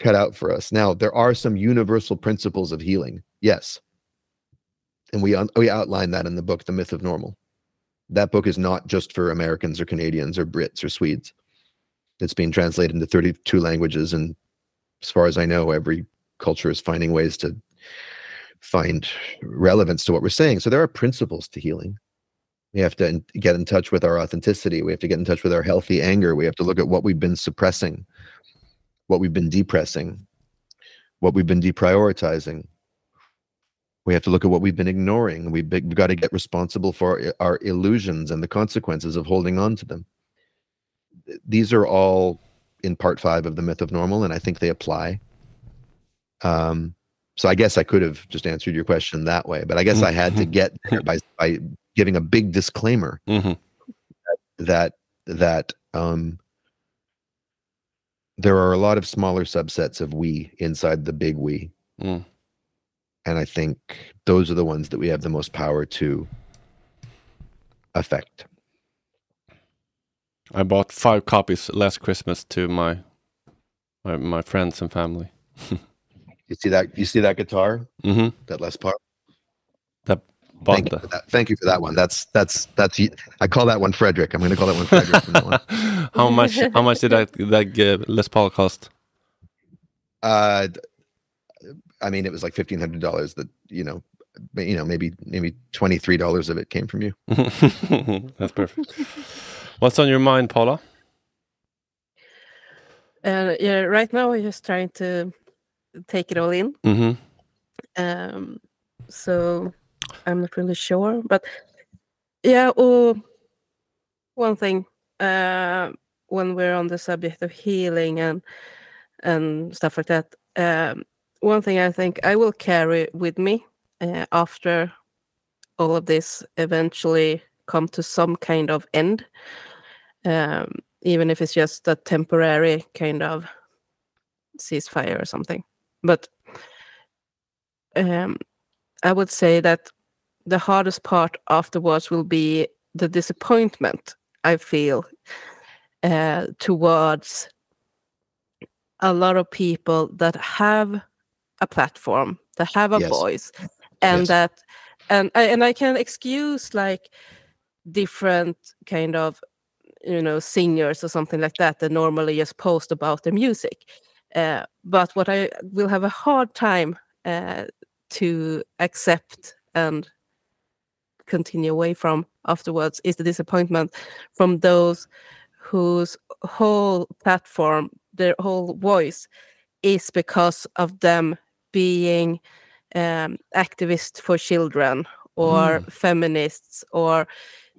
cut out for us. Now there are some universal principles of healing yes. And we we outline that in the book the myth of normal. That book is not just for americans or canadians or brits or swedes. It's being translated into 32 languages and as far as i know every culture is finding ways to find relevance to what we're saying. So there are principles to healing. We have to get in touch with our authenticity. We have to get in touch with our healthy anger. We have to look at what we've been suppressing what we've been depressing what we've been deprioritizing. We have to look at what we've been ignoring. We've, been, we've got to get responsible for our, our illusions and the consequences of holding on to them. These are all in part five of the myth of normal and i think they apply. Um so i guess i could have just answered your question that way but i guess i had to get there by by giving a big disclaimer Mhm. that that um there are a lot of smaller subsets of we inside the big we. Mm. and i think those are the ones that we have the most power to affect. I bought five copies last Christmas to my my, my friends and family. you see that you see that guitar? Hmm that Les Paul Bought thank you, for that. thank you for that one that's that's that's i call that one frederick i'm going to call that one frederick from now on. how much? How much did that that uh, Les Paul cost? Uh, d- I mean, it was like fifteen hundred dollars. That you know, you know, maybe maybe twenty three dollars of it came from you. That's perfect. What's on your mind, Paula? Uh, yeah, right now we're just trying to take it all in. hmm Um, so I'm not really sure, but yeah. Oh, one thing uh, when we're on the subject of healing and and stuff like that. Um, one thing I think I will carry with me uh, after all of this eventually come to some kind of end, um, even if it's just a temporary kind of ceasefire or something. But um, I would say that the hardest part afterwards will be the disappointment I feel uh, towards a lot of people that have a platform, that have a Yes. voice, and Yes. that and I- and I can excuse like different kind of you know singers or something like that that normally just post about their music Uh, but what I will have a hard time uh, to accept and continue away from afterwards is the disappointment from those whose whole platform, their whole voice, is because of them being um, activists for children or feminists or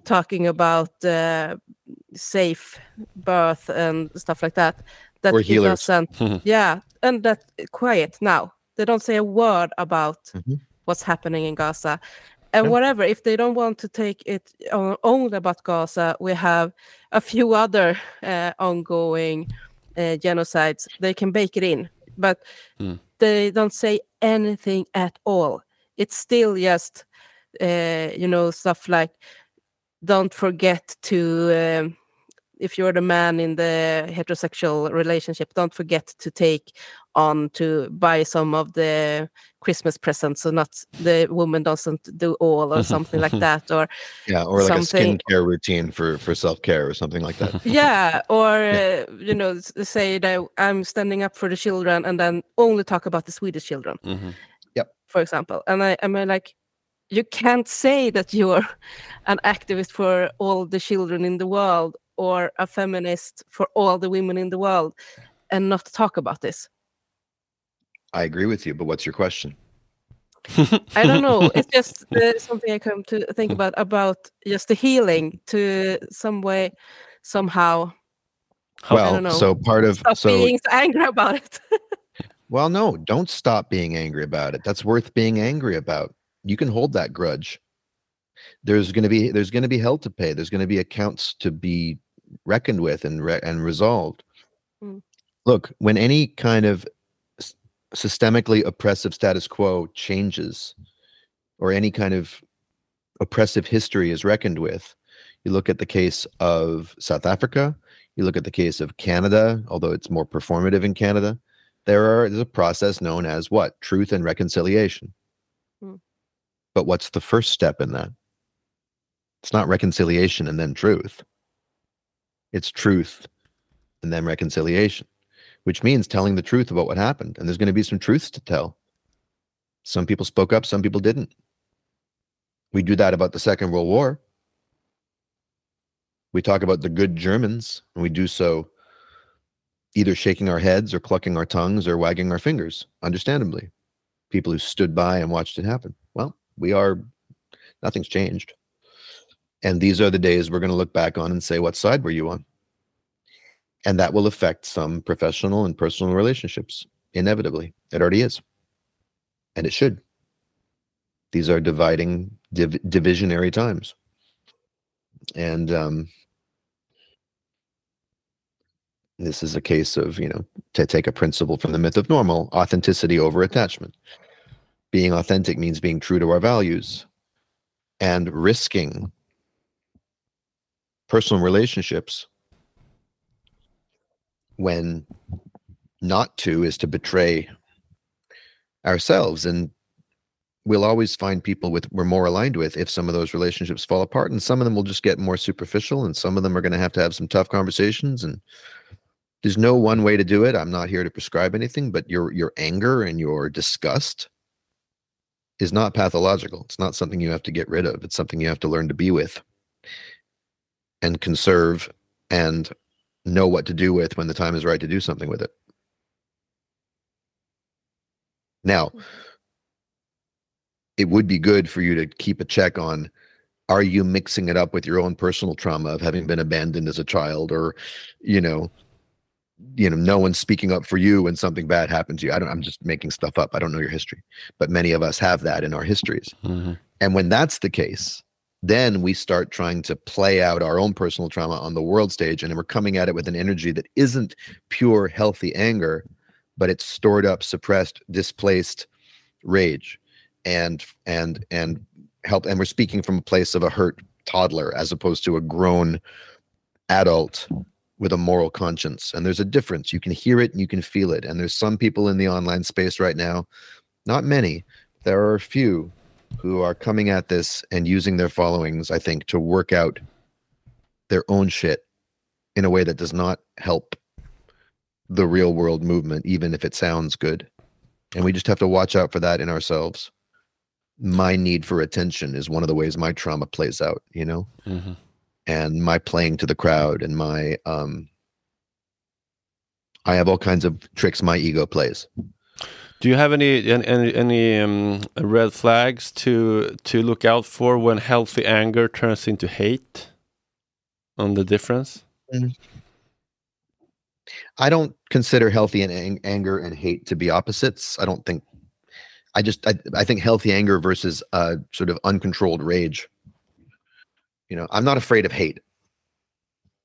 talking about uh, safe birth and stuff like that. That Or healers. doesn't- yeah, and that quiet now. They don't say a word about Mhm. what's happening in Gaza. And Yeah. whatever, if they don't want to take it on, only about Gaza, we have a few other uh, ongoing uh, genocides. They can bake it in, but Mm. they don't say anything at all. It's still just, uh, you know, stuff like don't forget to um, if you're the man in the heterosexual relationship don't forget to take on to buy some of the christmas presents so not the woman doesn't do all or something like that or Yeah, or like Something- a skincare routine for for self care or something like that. yeah or Yeah. uh, you know say that i'm standing up for the children and then only talk about the swedish children Mhm. for example and i i mean like you can't say that you're an activist for all the children in the world or a feminist for all the women in the world and not talk about this I agree with you, but what's your question? i don't know it's just uh, something i come to think about about just the healing to some way somehow well, so part of stop so being so angry about it well, no, don't stop being angry about it. That's worth being angry about. You can hold that grudge. There's going to be there's going to be hell to pay. There's going to be accounts to be reckoned with and re- and resolved. Mm. Look, when any kind of systemically oppressive status quo changes, or any kind of oppressive history is reckoned with, you look at the case of South Africa. You look at the case of Canada, although it's more performative in Canada. There are there's a process known as what truth and reconciliation. Hmm. But what's the first step in that? It's not reconciliation and then truth. It's truth and then reconciliation, which means telling the truth about what happened. And there's going to be some truths to tell. Some people spoke up, some people didn't. We do that about the Second World War. We talk about the good Germans, and we do so either shaking our heads or clucking our tongues or wagging our fingers, understandably. People who stood by and watched it happen. Well, we are, nothing's changed. And these are the days we're going to look back on and say, what side were you on? And that will affect some professional and personal relationships, inevitably. It already is. And it should. These are dividing, div- divisionary times. And um, this is a case of, you know, to take a principle from the myth of normal authenticity over attachment. Being authentic means being true to our values and risking personal relationships when not to is to betray ourselves. And we'll always find people with we're more aligned with if some of those relationships fall apart and some of them will just get more superficial and some of them are going to have to have some tough conversations and there's no one way to do it. I'm not here to prescribe anything but your your anger and your disgust is not pathological. It's not something you have to get rid of. It's something you have to learn to be with and conserve and know what to do with when the time is right to do something with it. Now it would be good for you to keep a check on are you mixing it up with your own personal trauma of having been abandoned as a child or you know you know no one's speaking up for you when something bad happens to you. I don't i'm just making stuff up. I don't know your history but many of us have that in our histories. Mhm. and when that's the case then we start trying to play out our own personal trauma on the world stage and we're coming at it with an energy that isn't pure healthy anger but it's stored up suppressed displaced rage and and and help and we're speaking from a place of a hurt toddler as opposed to a grown adult with a moral conscience. And there's a difference. You can hear it and you can feel it. And there's some people in the online space right now not many there are a few who are coming at this and using their followings i think to work out their own shit in a way that does not help the real world movement, even if it sounds good. And we just have to watch out for that in ourselves. My need for attention is one of the ways my trauma plays out, you know, hmm and my playing to the crowd and my, um, I have all kinds of tricks my ego plays. Do you have any any any um, red flags to to look out for when healthy anger turns into hate? On the difference? I don't consider healthy and ang- anger and hate to be opposites. I don't think. I just I, I think healthy anger versus uh, sort of uncontrolled rage. You know, I'm not afraid of hate.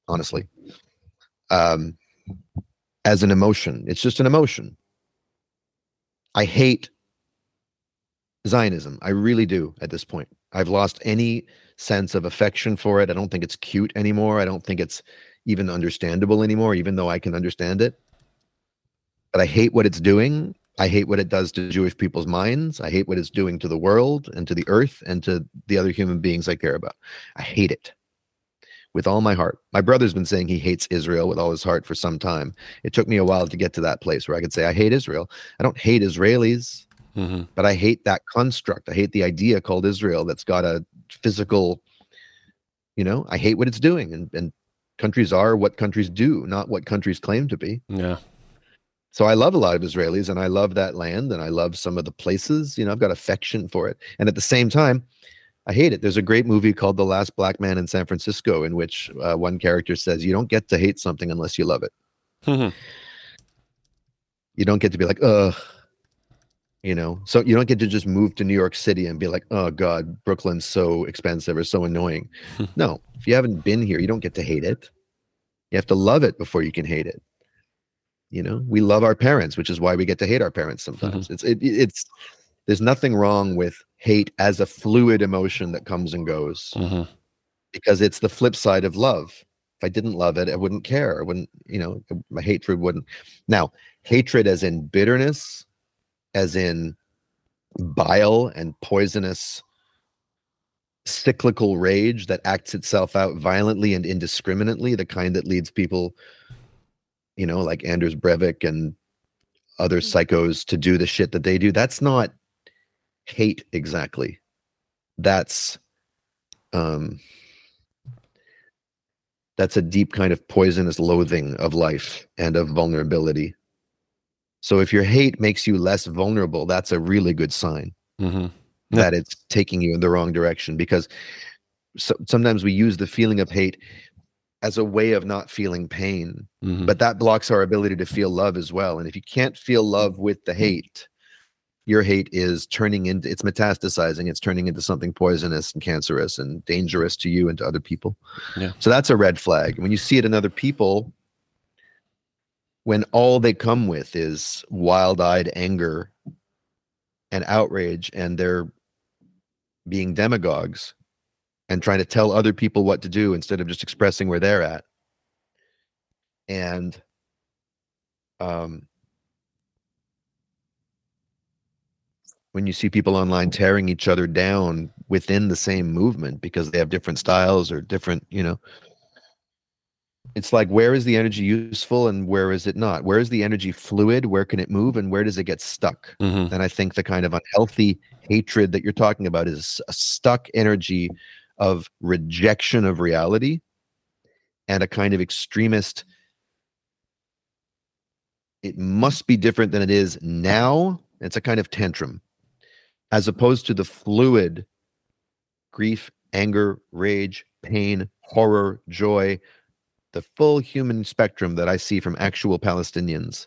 Honestly, um, as an emotion, it's just an emotion. I hate Zionism. I really do at this point. I've lost any sense of affection for it. I don't think it's cute anymore. I don't think it's even understandable anymore, even though I can understand it. But I hate what it's doing. I hate what it does to Jewish people's minds. I hate what it's doing to the world and to the earth and to the other human beings I care about. I hate it with all my heart. My brother's been saying he hates Israel with all his heart for some time. It took me a while to get to that place where I could say, I hate Israel. I don't hate Israelis, hmm but I hate that construct. I hate the idea called Israel that's got a physical, you know, I hate what it's doing. And, and countries are what countries do, not what countries claim to be. Yeah. So I love a lot of Israelis and I love that land and I love some of the places, you know, I've got affection for it. And at the same time, I hate it. There's a great movie called The Last Black Man in San Francisco in which uh, one character says, You don't get to hate something unless you love it. Mhm. You don't get to be like, ugh, you know. So you don't get to just move to New York City and be like, oh God, Brooklyn's so expensive or so annoying. no, if you haven't been here, you don't get to hate it. You have to love it before you can hate it. You know, we love our parents, which is why we get to hate our parents sometimes. It's it, it's there's nothing wrong with hate as a fluid emotion that comes and goes Mhm. because it's the flip side of love. If I didn't love it, I wouldn't care. I wouldn't, you know, my hatred wouldn't. Now, hatred as in bitterness, as in bile and poisonous cyclical rage that acts itself out violently and indiscriminately, the kind that leads people, you know, like Anders Breivik and other psychos to do the shit that they do. That's not hate exactly. That's um that's a deep kind of poisonous loathing of life and of vulnerability. So if your hate makes you less vulnerable, that's a really good sign Mhm. Yeah. that it's taking you in the wrong direction because so, sometimes we use the feeling of hate as a way of not feeling pain Mhm. but that blocks our ability to feel love as well and if you can't feel love with the hate your hate is turning into it's metastasizing it's turning into something poisonous and cancerous and dangerous to you and to other people. Yeah. so that's a red flag. When you see it in other people when all they come with is wild-eyed anger and outrage and they're being demagogues and trying to tell other people what to do instead of just expressing where they're at. And um when you see people online tearing each other down within the same movement because they have different styles or different you know it's like where is the energy useful and where is it not where is the energy fluid where can it move and where does it get stuck Mhm. and I think the kind of unhealthy hatred that you're talking about is a stuck energy of rejection of reality and a kind of extremist. It must be different than it is now. It's a kind of tantrum, as opposed to the fluid grief, anger, rage, pain, horror, joy, the full human spectrum that I see from actual Palestinians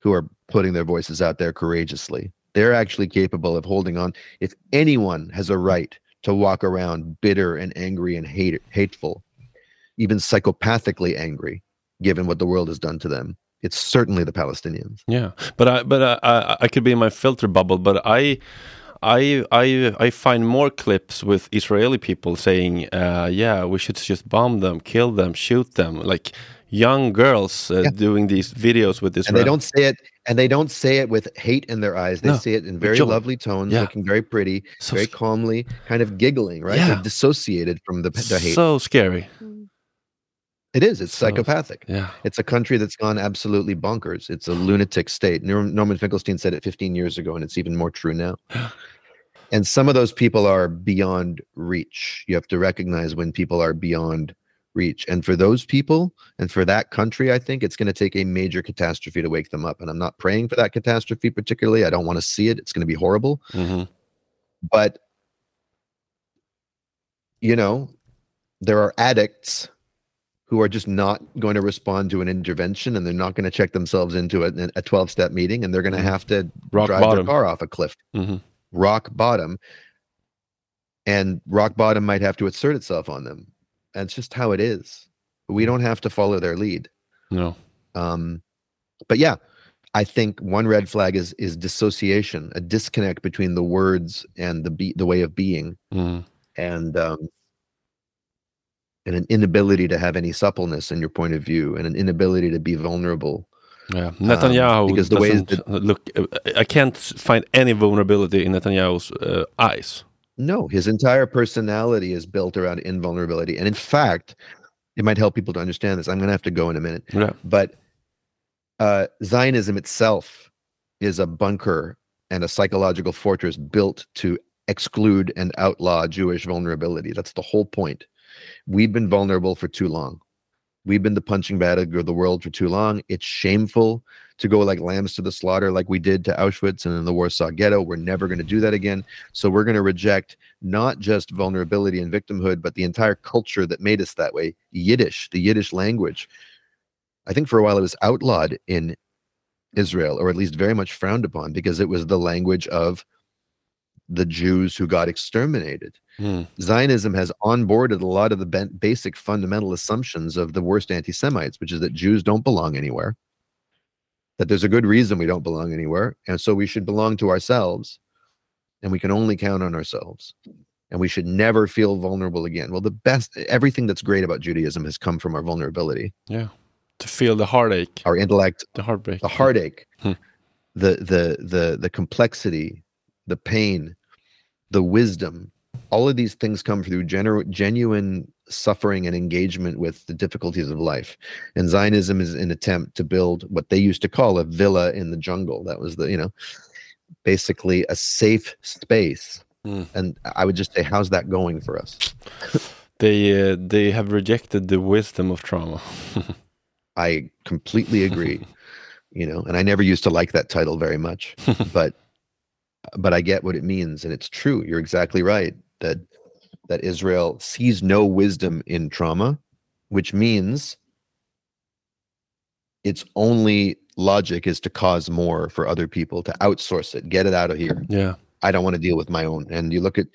who are putting their voices out there courageously. They're actually capable of holding on. If anyone has a right to walk around bitter and angry and hate, hateful, even psychopathically angry, given what the world has done to them, it's certainly the Palestinians. Yeah, but I but I, I I could be in my filter bubble, but I. I I I find more clips with Israeli people saying, uh, "Yeah, we should just bomb them, kill them, shoot them." Like young girls uh, Yeah. doing these videos with this, And they don't say it, and they don't say it with hate in their eyes. They No, say it in very lovely tones, Yeah. looking very pretty, so very calmly, kind of giggling, right? Yeah. They're dissociated from the, the hate. so scary. It is. It's psychopathic. Yeah. It's a country that's gone absolutely bonkers. It's a lunatic state. Norman Finkelstein said it 15 years ago, and it's even more true now. And some of those people are beyond reach. You have to recognize when people are beyond reach. And for those people and for that country, I think it's going to take a major catastrophe to wake them up. And I'm not praying for that catastrophe particularly. I don't want to see it. It's going to be horrible. hmm But, you know, there are addicts who are just not going to respond to an intervention and they're not going to check themselves into a, a 12 step meeting and they're going to Mhm. have to Rock drive bottom. their car off a cliff hmm rock bottom and rock bottom might have to assert itself on them that's just how it is we don't have to follow their lead No. um but yeah i think one red flag is is dissociation a disconnect between the words and the be- the way of being Mhm. and um and an inability to have any suppleness in your point of view and an inability to be vulnerable Yeah, Netanyahu Um, because the ways doesn't look. I can't find any vulnerability in Netanyahu's uh, eyes. No, his entire personality is built around invulnerability. And in fact, it might help people to understand this. I'm going to have to go in a minute. Yeah. But uh, Zionism itself is a bunker and a psychological fortress built to exclude and outlaw Jewish vulnerability. That's the whole point. We've been vulnerable for too long. We've been the punching bag of the world for too long. It's shameful to go like lambs to the slaughter, like we did to Auschwitz and in the Warsaw Ghetto. We're never going to do that again. So we're going to reject not just vulnerability and victimhood, but the entire culture that made us that way. Yiddish, the Yiddish language. I think for a while it was outlawed in Israel, or at least very much frowned upon, because it was the language of the Jews who got exterminated. Mm. Zionism has onboarded a lot of the basic fundamental assumptions of the worst anti Semites, which is that Jews don't belong anywhere, that there's a good reason we don't belong anywhere. And so we should belong to ourselves, and we can only count on ourselves. And we should never feel vulnerable again. Well, the best, everything that's great about Judaism has come from our vulnerability, Yeah, to feel the heartache, our intellect, the heartbreak, the heartache, Hmm. the the the the complexity, the pain, the wisdom. All of these things come through genu- genuine suffering and engagement with the difficulties of life. And Zionism is an attempt to build what they used to call a villa in the jungle. That was the you know basically a safe space. Hmm. And I would just say, how's that going for us? They uh, they have rejected the wisdom of trauma. I completely agree. you know, and I never used to like that title very much, but but I get what it means, and it's true. You're exactly right that that Israel sees no wisdom in trauma, which means its only logic is to cause more for other people to outsource it, get it out of here. yeah, I don't want to deal with my own. And you look at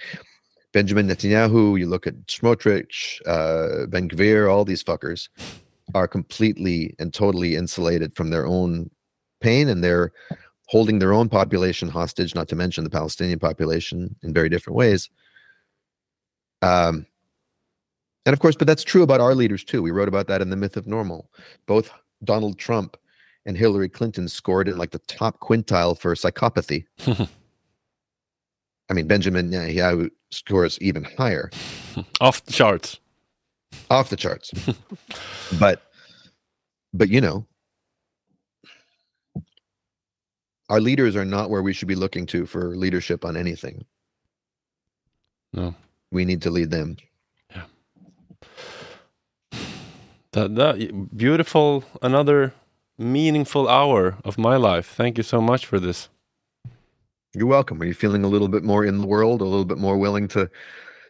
Benjamin Netanyahu, you look at Smotrich, uh, Ben Gvir, all these fuckers are completely and totally insulated from their own pain and they're holding their own population hostage, not to mention the Palestinian population in very different ways. Um, and of course, but that's true about our leaders too. We wrote about that in The Myth of Normal. Both Donald Trump and Hillary Clinton scored in like the top quintile for psychopathy. I mean, Benjamin Netanyahu scores even higher, off the charts. off the charts. but, but you know, our leaders are not where we should be looking to for leadership on anything. No. We need to lead them. Yeah. That, that beautiful, another meaningful hour of my life. Thank you so much for this. You're welcome. Are you feeling a little bit more in the world, a little bit more willing to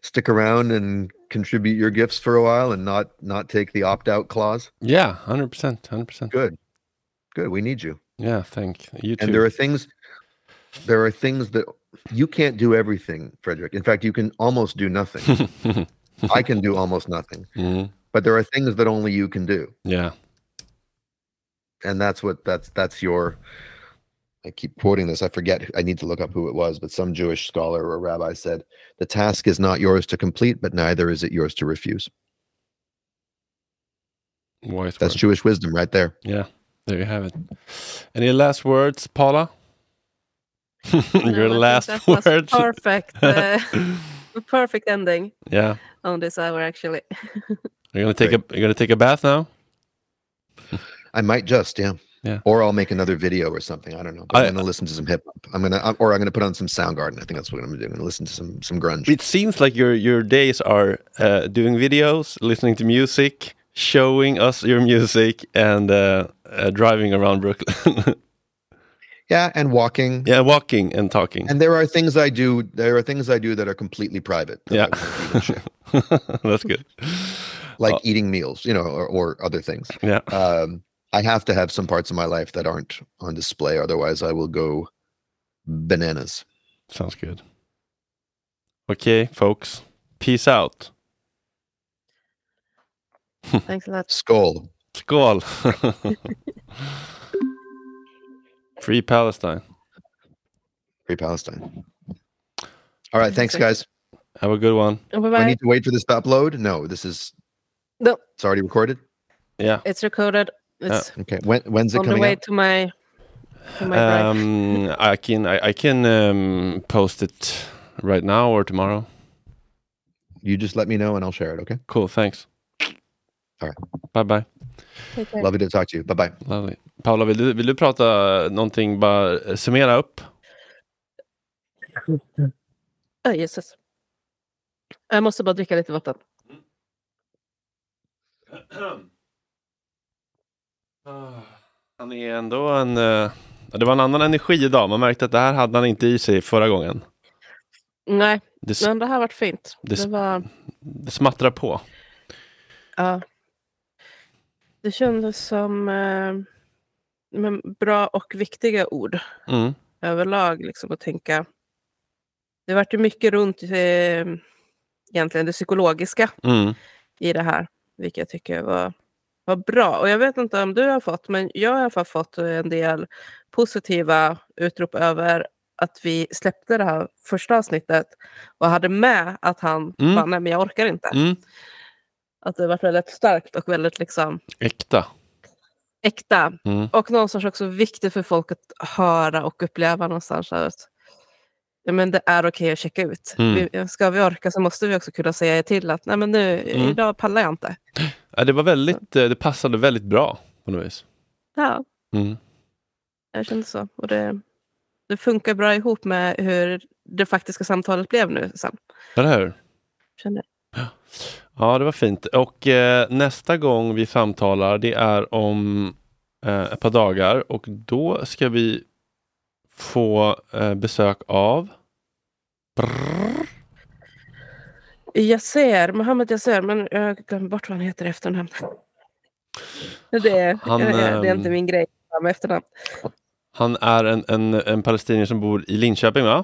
stick around and contribute your gifts for a while and not not take the opt out clause? Yeah, hundred percent, hundred percent. Good. Good. We need you. Yeah, thank you too. And there are things there are things that you can't do everything, Frederick. In fact, you can almost do nothing. I can do almost nothing. Mhm. But there are things that only you can do. Yeah, And that's what that's that's your I keep quoting this. I forget. I need to look up who it was, but some Jewish scholar or rabbi said, "The task is not yours to complete, but neither is it yours to refuse." wise That's word. Jewish wisdom right there. Yeah, there you have it. Any last words, Paula? No, Your I think last words. Perfect. Uh, perfect ending yeah, on this hour, actually. you're you gonna take a you're gonna take a bath now? I might just, yeah. Yeah. Or I'll make another video or something. I don't know. But I- I'm gonna listen to some hip hop. I'm gonna, I'm- or I'm gonna put on some Soundgarden. I think that's what I'm gonna do. I'm gonna listen to some some grunge. It seems like your your days are uh, doing videos, listening to music, showing us your music, and uh, uh, driving around Brooklyn. Yeah, and walking. yeah, walking and talking. And there are things I do. There are things I do that are completely private. that Yeah. won't even share. That's good. like Oh. eating meals, you know, or, or other things. Yeah. Um, I have to have some parts of my life that aren't on display, otherwise I will go bananas. Sounds good. Okay, folks. Peace out. Thanks a lot. Skull. Skål! Free Palestine. Free Palestine. All right, thanks, guys. Have a good one. Bye Do I need to wait for this to upload? No, this is No, it's already recorded. Yeah. it's recorded. It's Okay, when when's it on the coming way out? to my to my. Um, I can I, I can um, post it right now or tomorrow. You just let me know and I'll share it. Okay. Cool. Thanks. All right. Bye bye. Lovely to talk to you. Bye bye. Lovely. Paula, vill du, vill du prata någonting, bara summera upp? Ah, Jesus. Jag måste bara dricka lite vatten. Han är ändå en... eh, Det var en annan energi idag. Man märkte att det här hade han inte i sig förra gången. Nej, Det, men det här varit fint. det- Det var... det smattrar på. Ja. Det kändes som eh, bra och viktiga ord Mm. överlag. Liksom, att tänka. Det vart ju mycket runt eh, egentligen det psykologiska Mm. i det här. Vilket jag tycker var, var bra. Och jag vet inte om du har fått, men jag har i alla fall fått en del positiva utrop över att vi släppte det här första avsnittet och hade med att han Mm. bara, nej men jag orkar inte. Mm. Att det var väldigt starkt och väldigt liksom Äkta. äkta. Mm. Och någonstans också viktigt för folk att höra och uppleva någonstans att ja, men det är okej att checka ut. Mm. Vi, ska vi orka så måste vi också kunna säga till att nej men nu, Mm. idag pallar jag inte. Ja, det var väldigt, eh, det passade väldigt bra på något vis. Ja, Mm. jag kände så. Och det, det funkar bra ihop med hur det faktiska samtalet blev nu sen. Eller hur? Kände. Ja, det var fint. Och eh, nästa gång vi samtalar, det är om eh, ett par dagar och då ska vi få eh, besök av Brrr. Yasser, Mohammed Yasser, men jag glömmer bort vad han heter i efternamn. Det, Han, det, är ehm, inte min grej med efternamn. Han är en, en, en palestinier som bor i Linköping, va?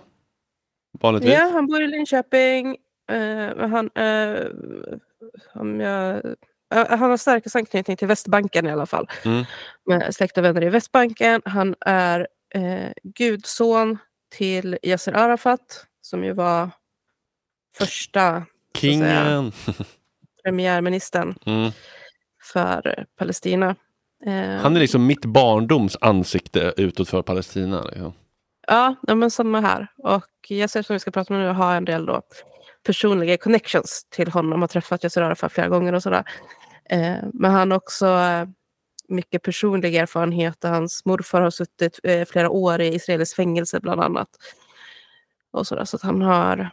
Vanligtvis? Ja, han bor i Linköping. Eh, han, eh, om jag, eh, han har starkast anknytning till Västbanken i alla fall. Mm. Med släkt och vänner i Västbanken. Han är eh, gudson till Yasser Arafat som ju var första Kingen! premiärministern Mm. för Palestina. Eh, Han är liksom mitt barndoms ansikte utåt för Palestina. Liksom. Ja, ja, men samma här. Och Yasser som vi ska prata med nu har en del då personliga connections till honom. Har träffat Yasser Arafat flera gånger och sådär. Eh, men han har också eh, mycket personlig erfarenhet. Hans morfar har suttit eh, flera år i israeliskt fängelse bland annat. Och sådär, så att han har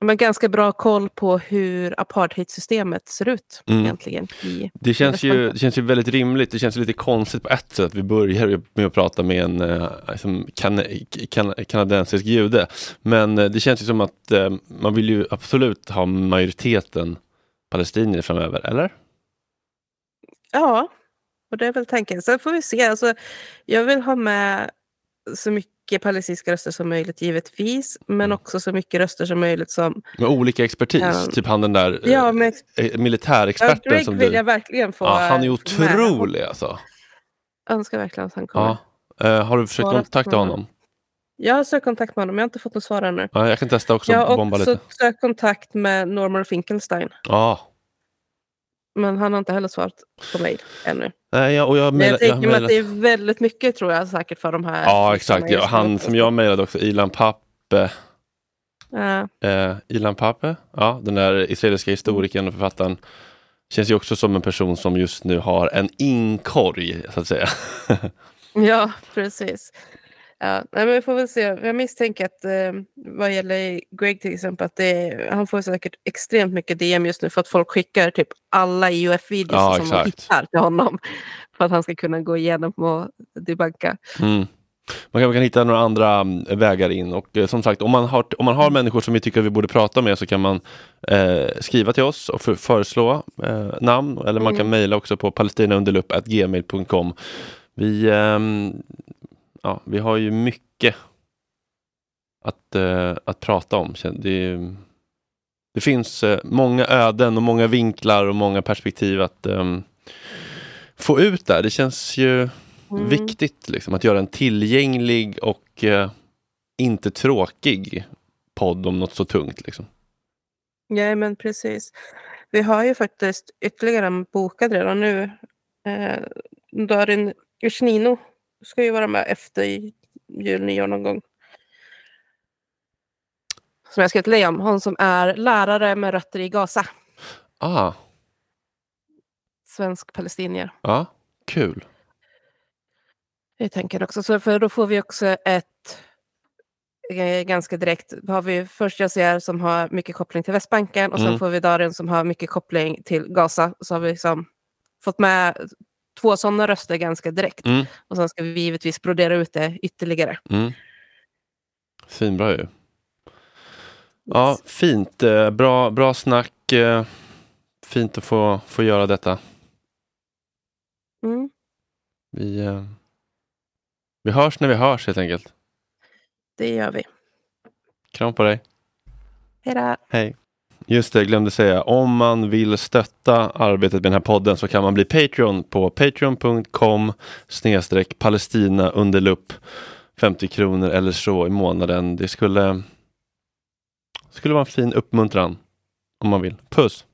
men ganska bra koll på hur apartheidsystemet ser ut Mm. egentligen. I, Det känns, ju, det känns ju väldigt rimligt. Det känns lite konstigt på ett sätt att vi börjar med att prata med en eh, liksom kan, kan, kanadensisk jude. Men eh, det känns ju som att eh, man vill ju absolut ha majoriteten palestinier framöver, eller? Ja, och det är väl tanken. Sen får vi se. Alltså, jag vill ha med så mycket palestinska röster som möjligt givetvis. Men Mm. också så mycket röster som möjligt som... Med olika expertis, Ja. typ han den där eh, Ja, eh, ja, militärexperten Greg som vill du... jag verkligen få Ja, han är få med. otrolig alltså. Jag önskar verkligen att han kommer. Ja. Eh, har du försökt Svarat kontakta honom. honom? Jag har sökt kontakt med honom, jag har inte fått något svar ännu. Ja, jag kan testa också Jag har också lite. sökt kontakt med Norman Finkelstein. Ja. Men han har inte heller svarat på mig ännu. Nej, jag, och jag, mejla- jag tänker mig att det är väldigt mycket tror jag säkert för de här. Ja, exakt. Ja, han som jag mejlade också, Ilan Pappe. Ja. Eh, Ilan Pappe, ja, den där israeliska historikern och författaren. Känns ju också som en person som just nu har en inkorg, så att säga. Ja, precis. Ja, nej, men vi får väl se. Jag misstänker att eh, vad gäller Greg till exempel, att det, han får säkert extremt mycket DM just nu för att folk skickar typ alla IOF-videos Ja, som de exakt. hittar till honom. För att han ska kunna gå igenom och debunka. Mm. Man kan, man kan hitta några andra mm, vägar in och eh, som sagt om man har, om man har människor som vi tycker vi borde prata med så kan man eh, skriva till oss och för, föreslå eh, namn eller man kan Mm. mejla också på palestinaunderlupp.gmail.com Vi, ehm, ja, vi har ju mycket att, eh, att prata om. Det, det finns eh, många öden och många vinklar och många perspektiv att ehm, få ut där. Det känns ju Mm. viktigt liksom, att göra en tillgänglig och eh, inte tråkig podd om något så tungt. Liksom. Ja, men precis. Vi har ju faktiskt ytterligare en bokad redan nu. Eh, Darin Ushnino ska ju vara med efter jul, nyår någon gång. Som jag ska till dig om. Hon som är lärare med rötter i Gaza. Ah, Svensk palestinier. ja, kul. Jag tänker också så, för då får vi också ett eh, ganska direkt, då har vi först Yassir som har mycket koppling till Västbanken och sen Mm. får vi Darin som har mycket koppling till Gaza. Så har vi liksom fått med två sådana röster ganska direkt. Mm. Och sen ska vi givetvis brodera ut det ytterligare. Mm. Svinbra ju. Ja, fint. Eh, Bra, bra snack. eh, Fint att få, få göra detta. Mm, Vi, eh, vi hörs när vi hörs helt enkelt. det gör vi. Kram på dig. Hej då! Hej. Just det, jag glömde säga. Om man vill stötta arbetet med den här podden så kan man bli Patreon på patreon.com snedstreck Palestina under lupp 50 kronor eller så i månaden. Det skulle, skulle vara en fin uppmuntran om man vill. Puss!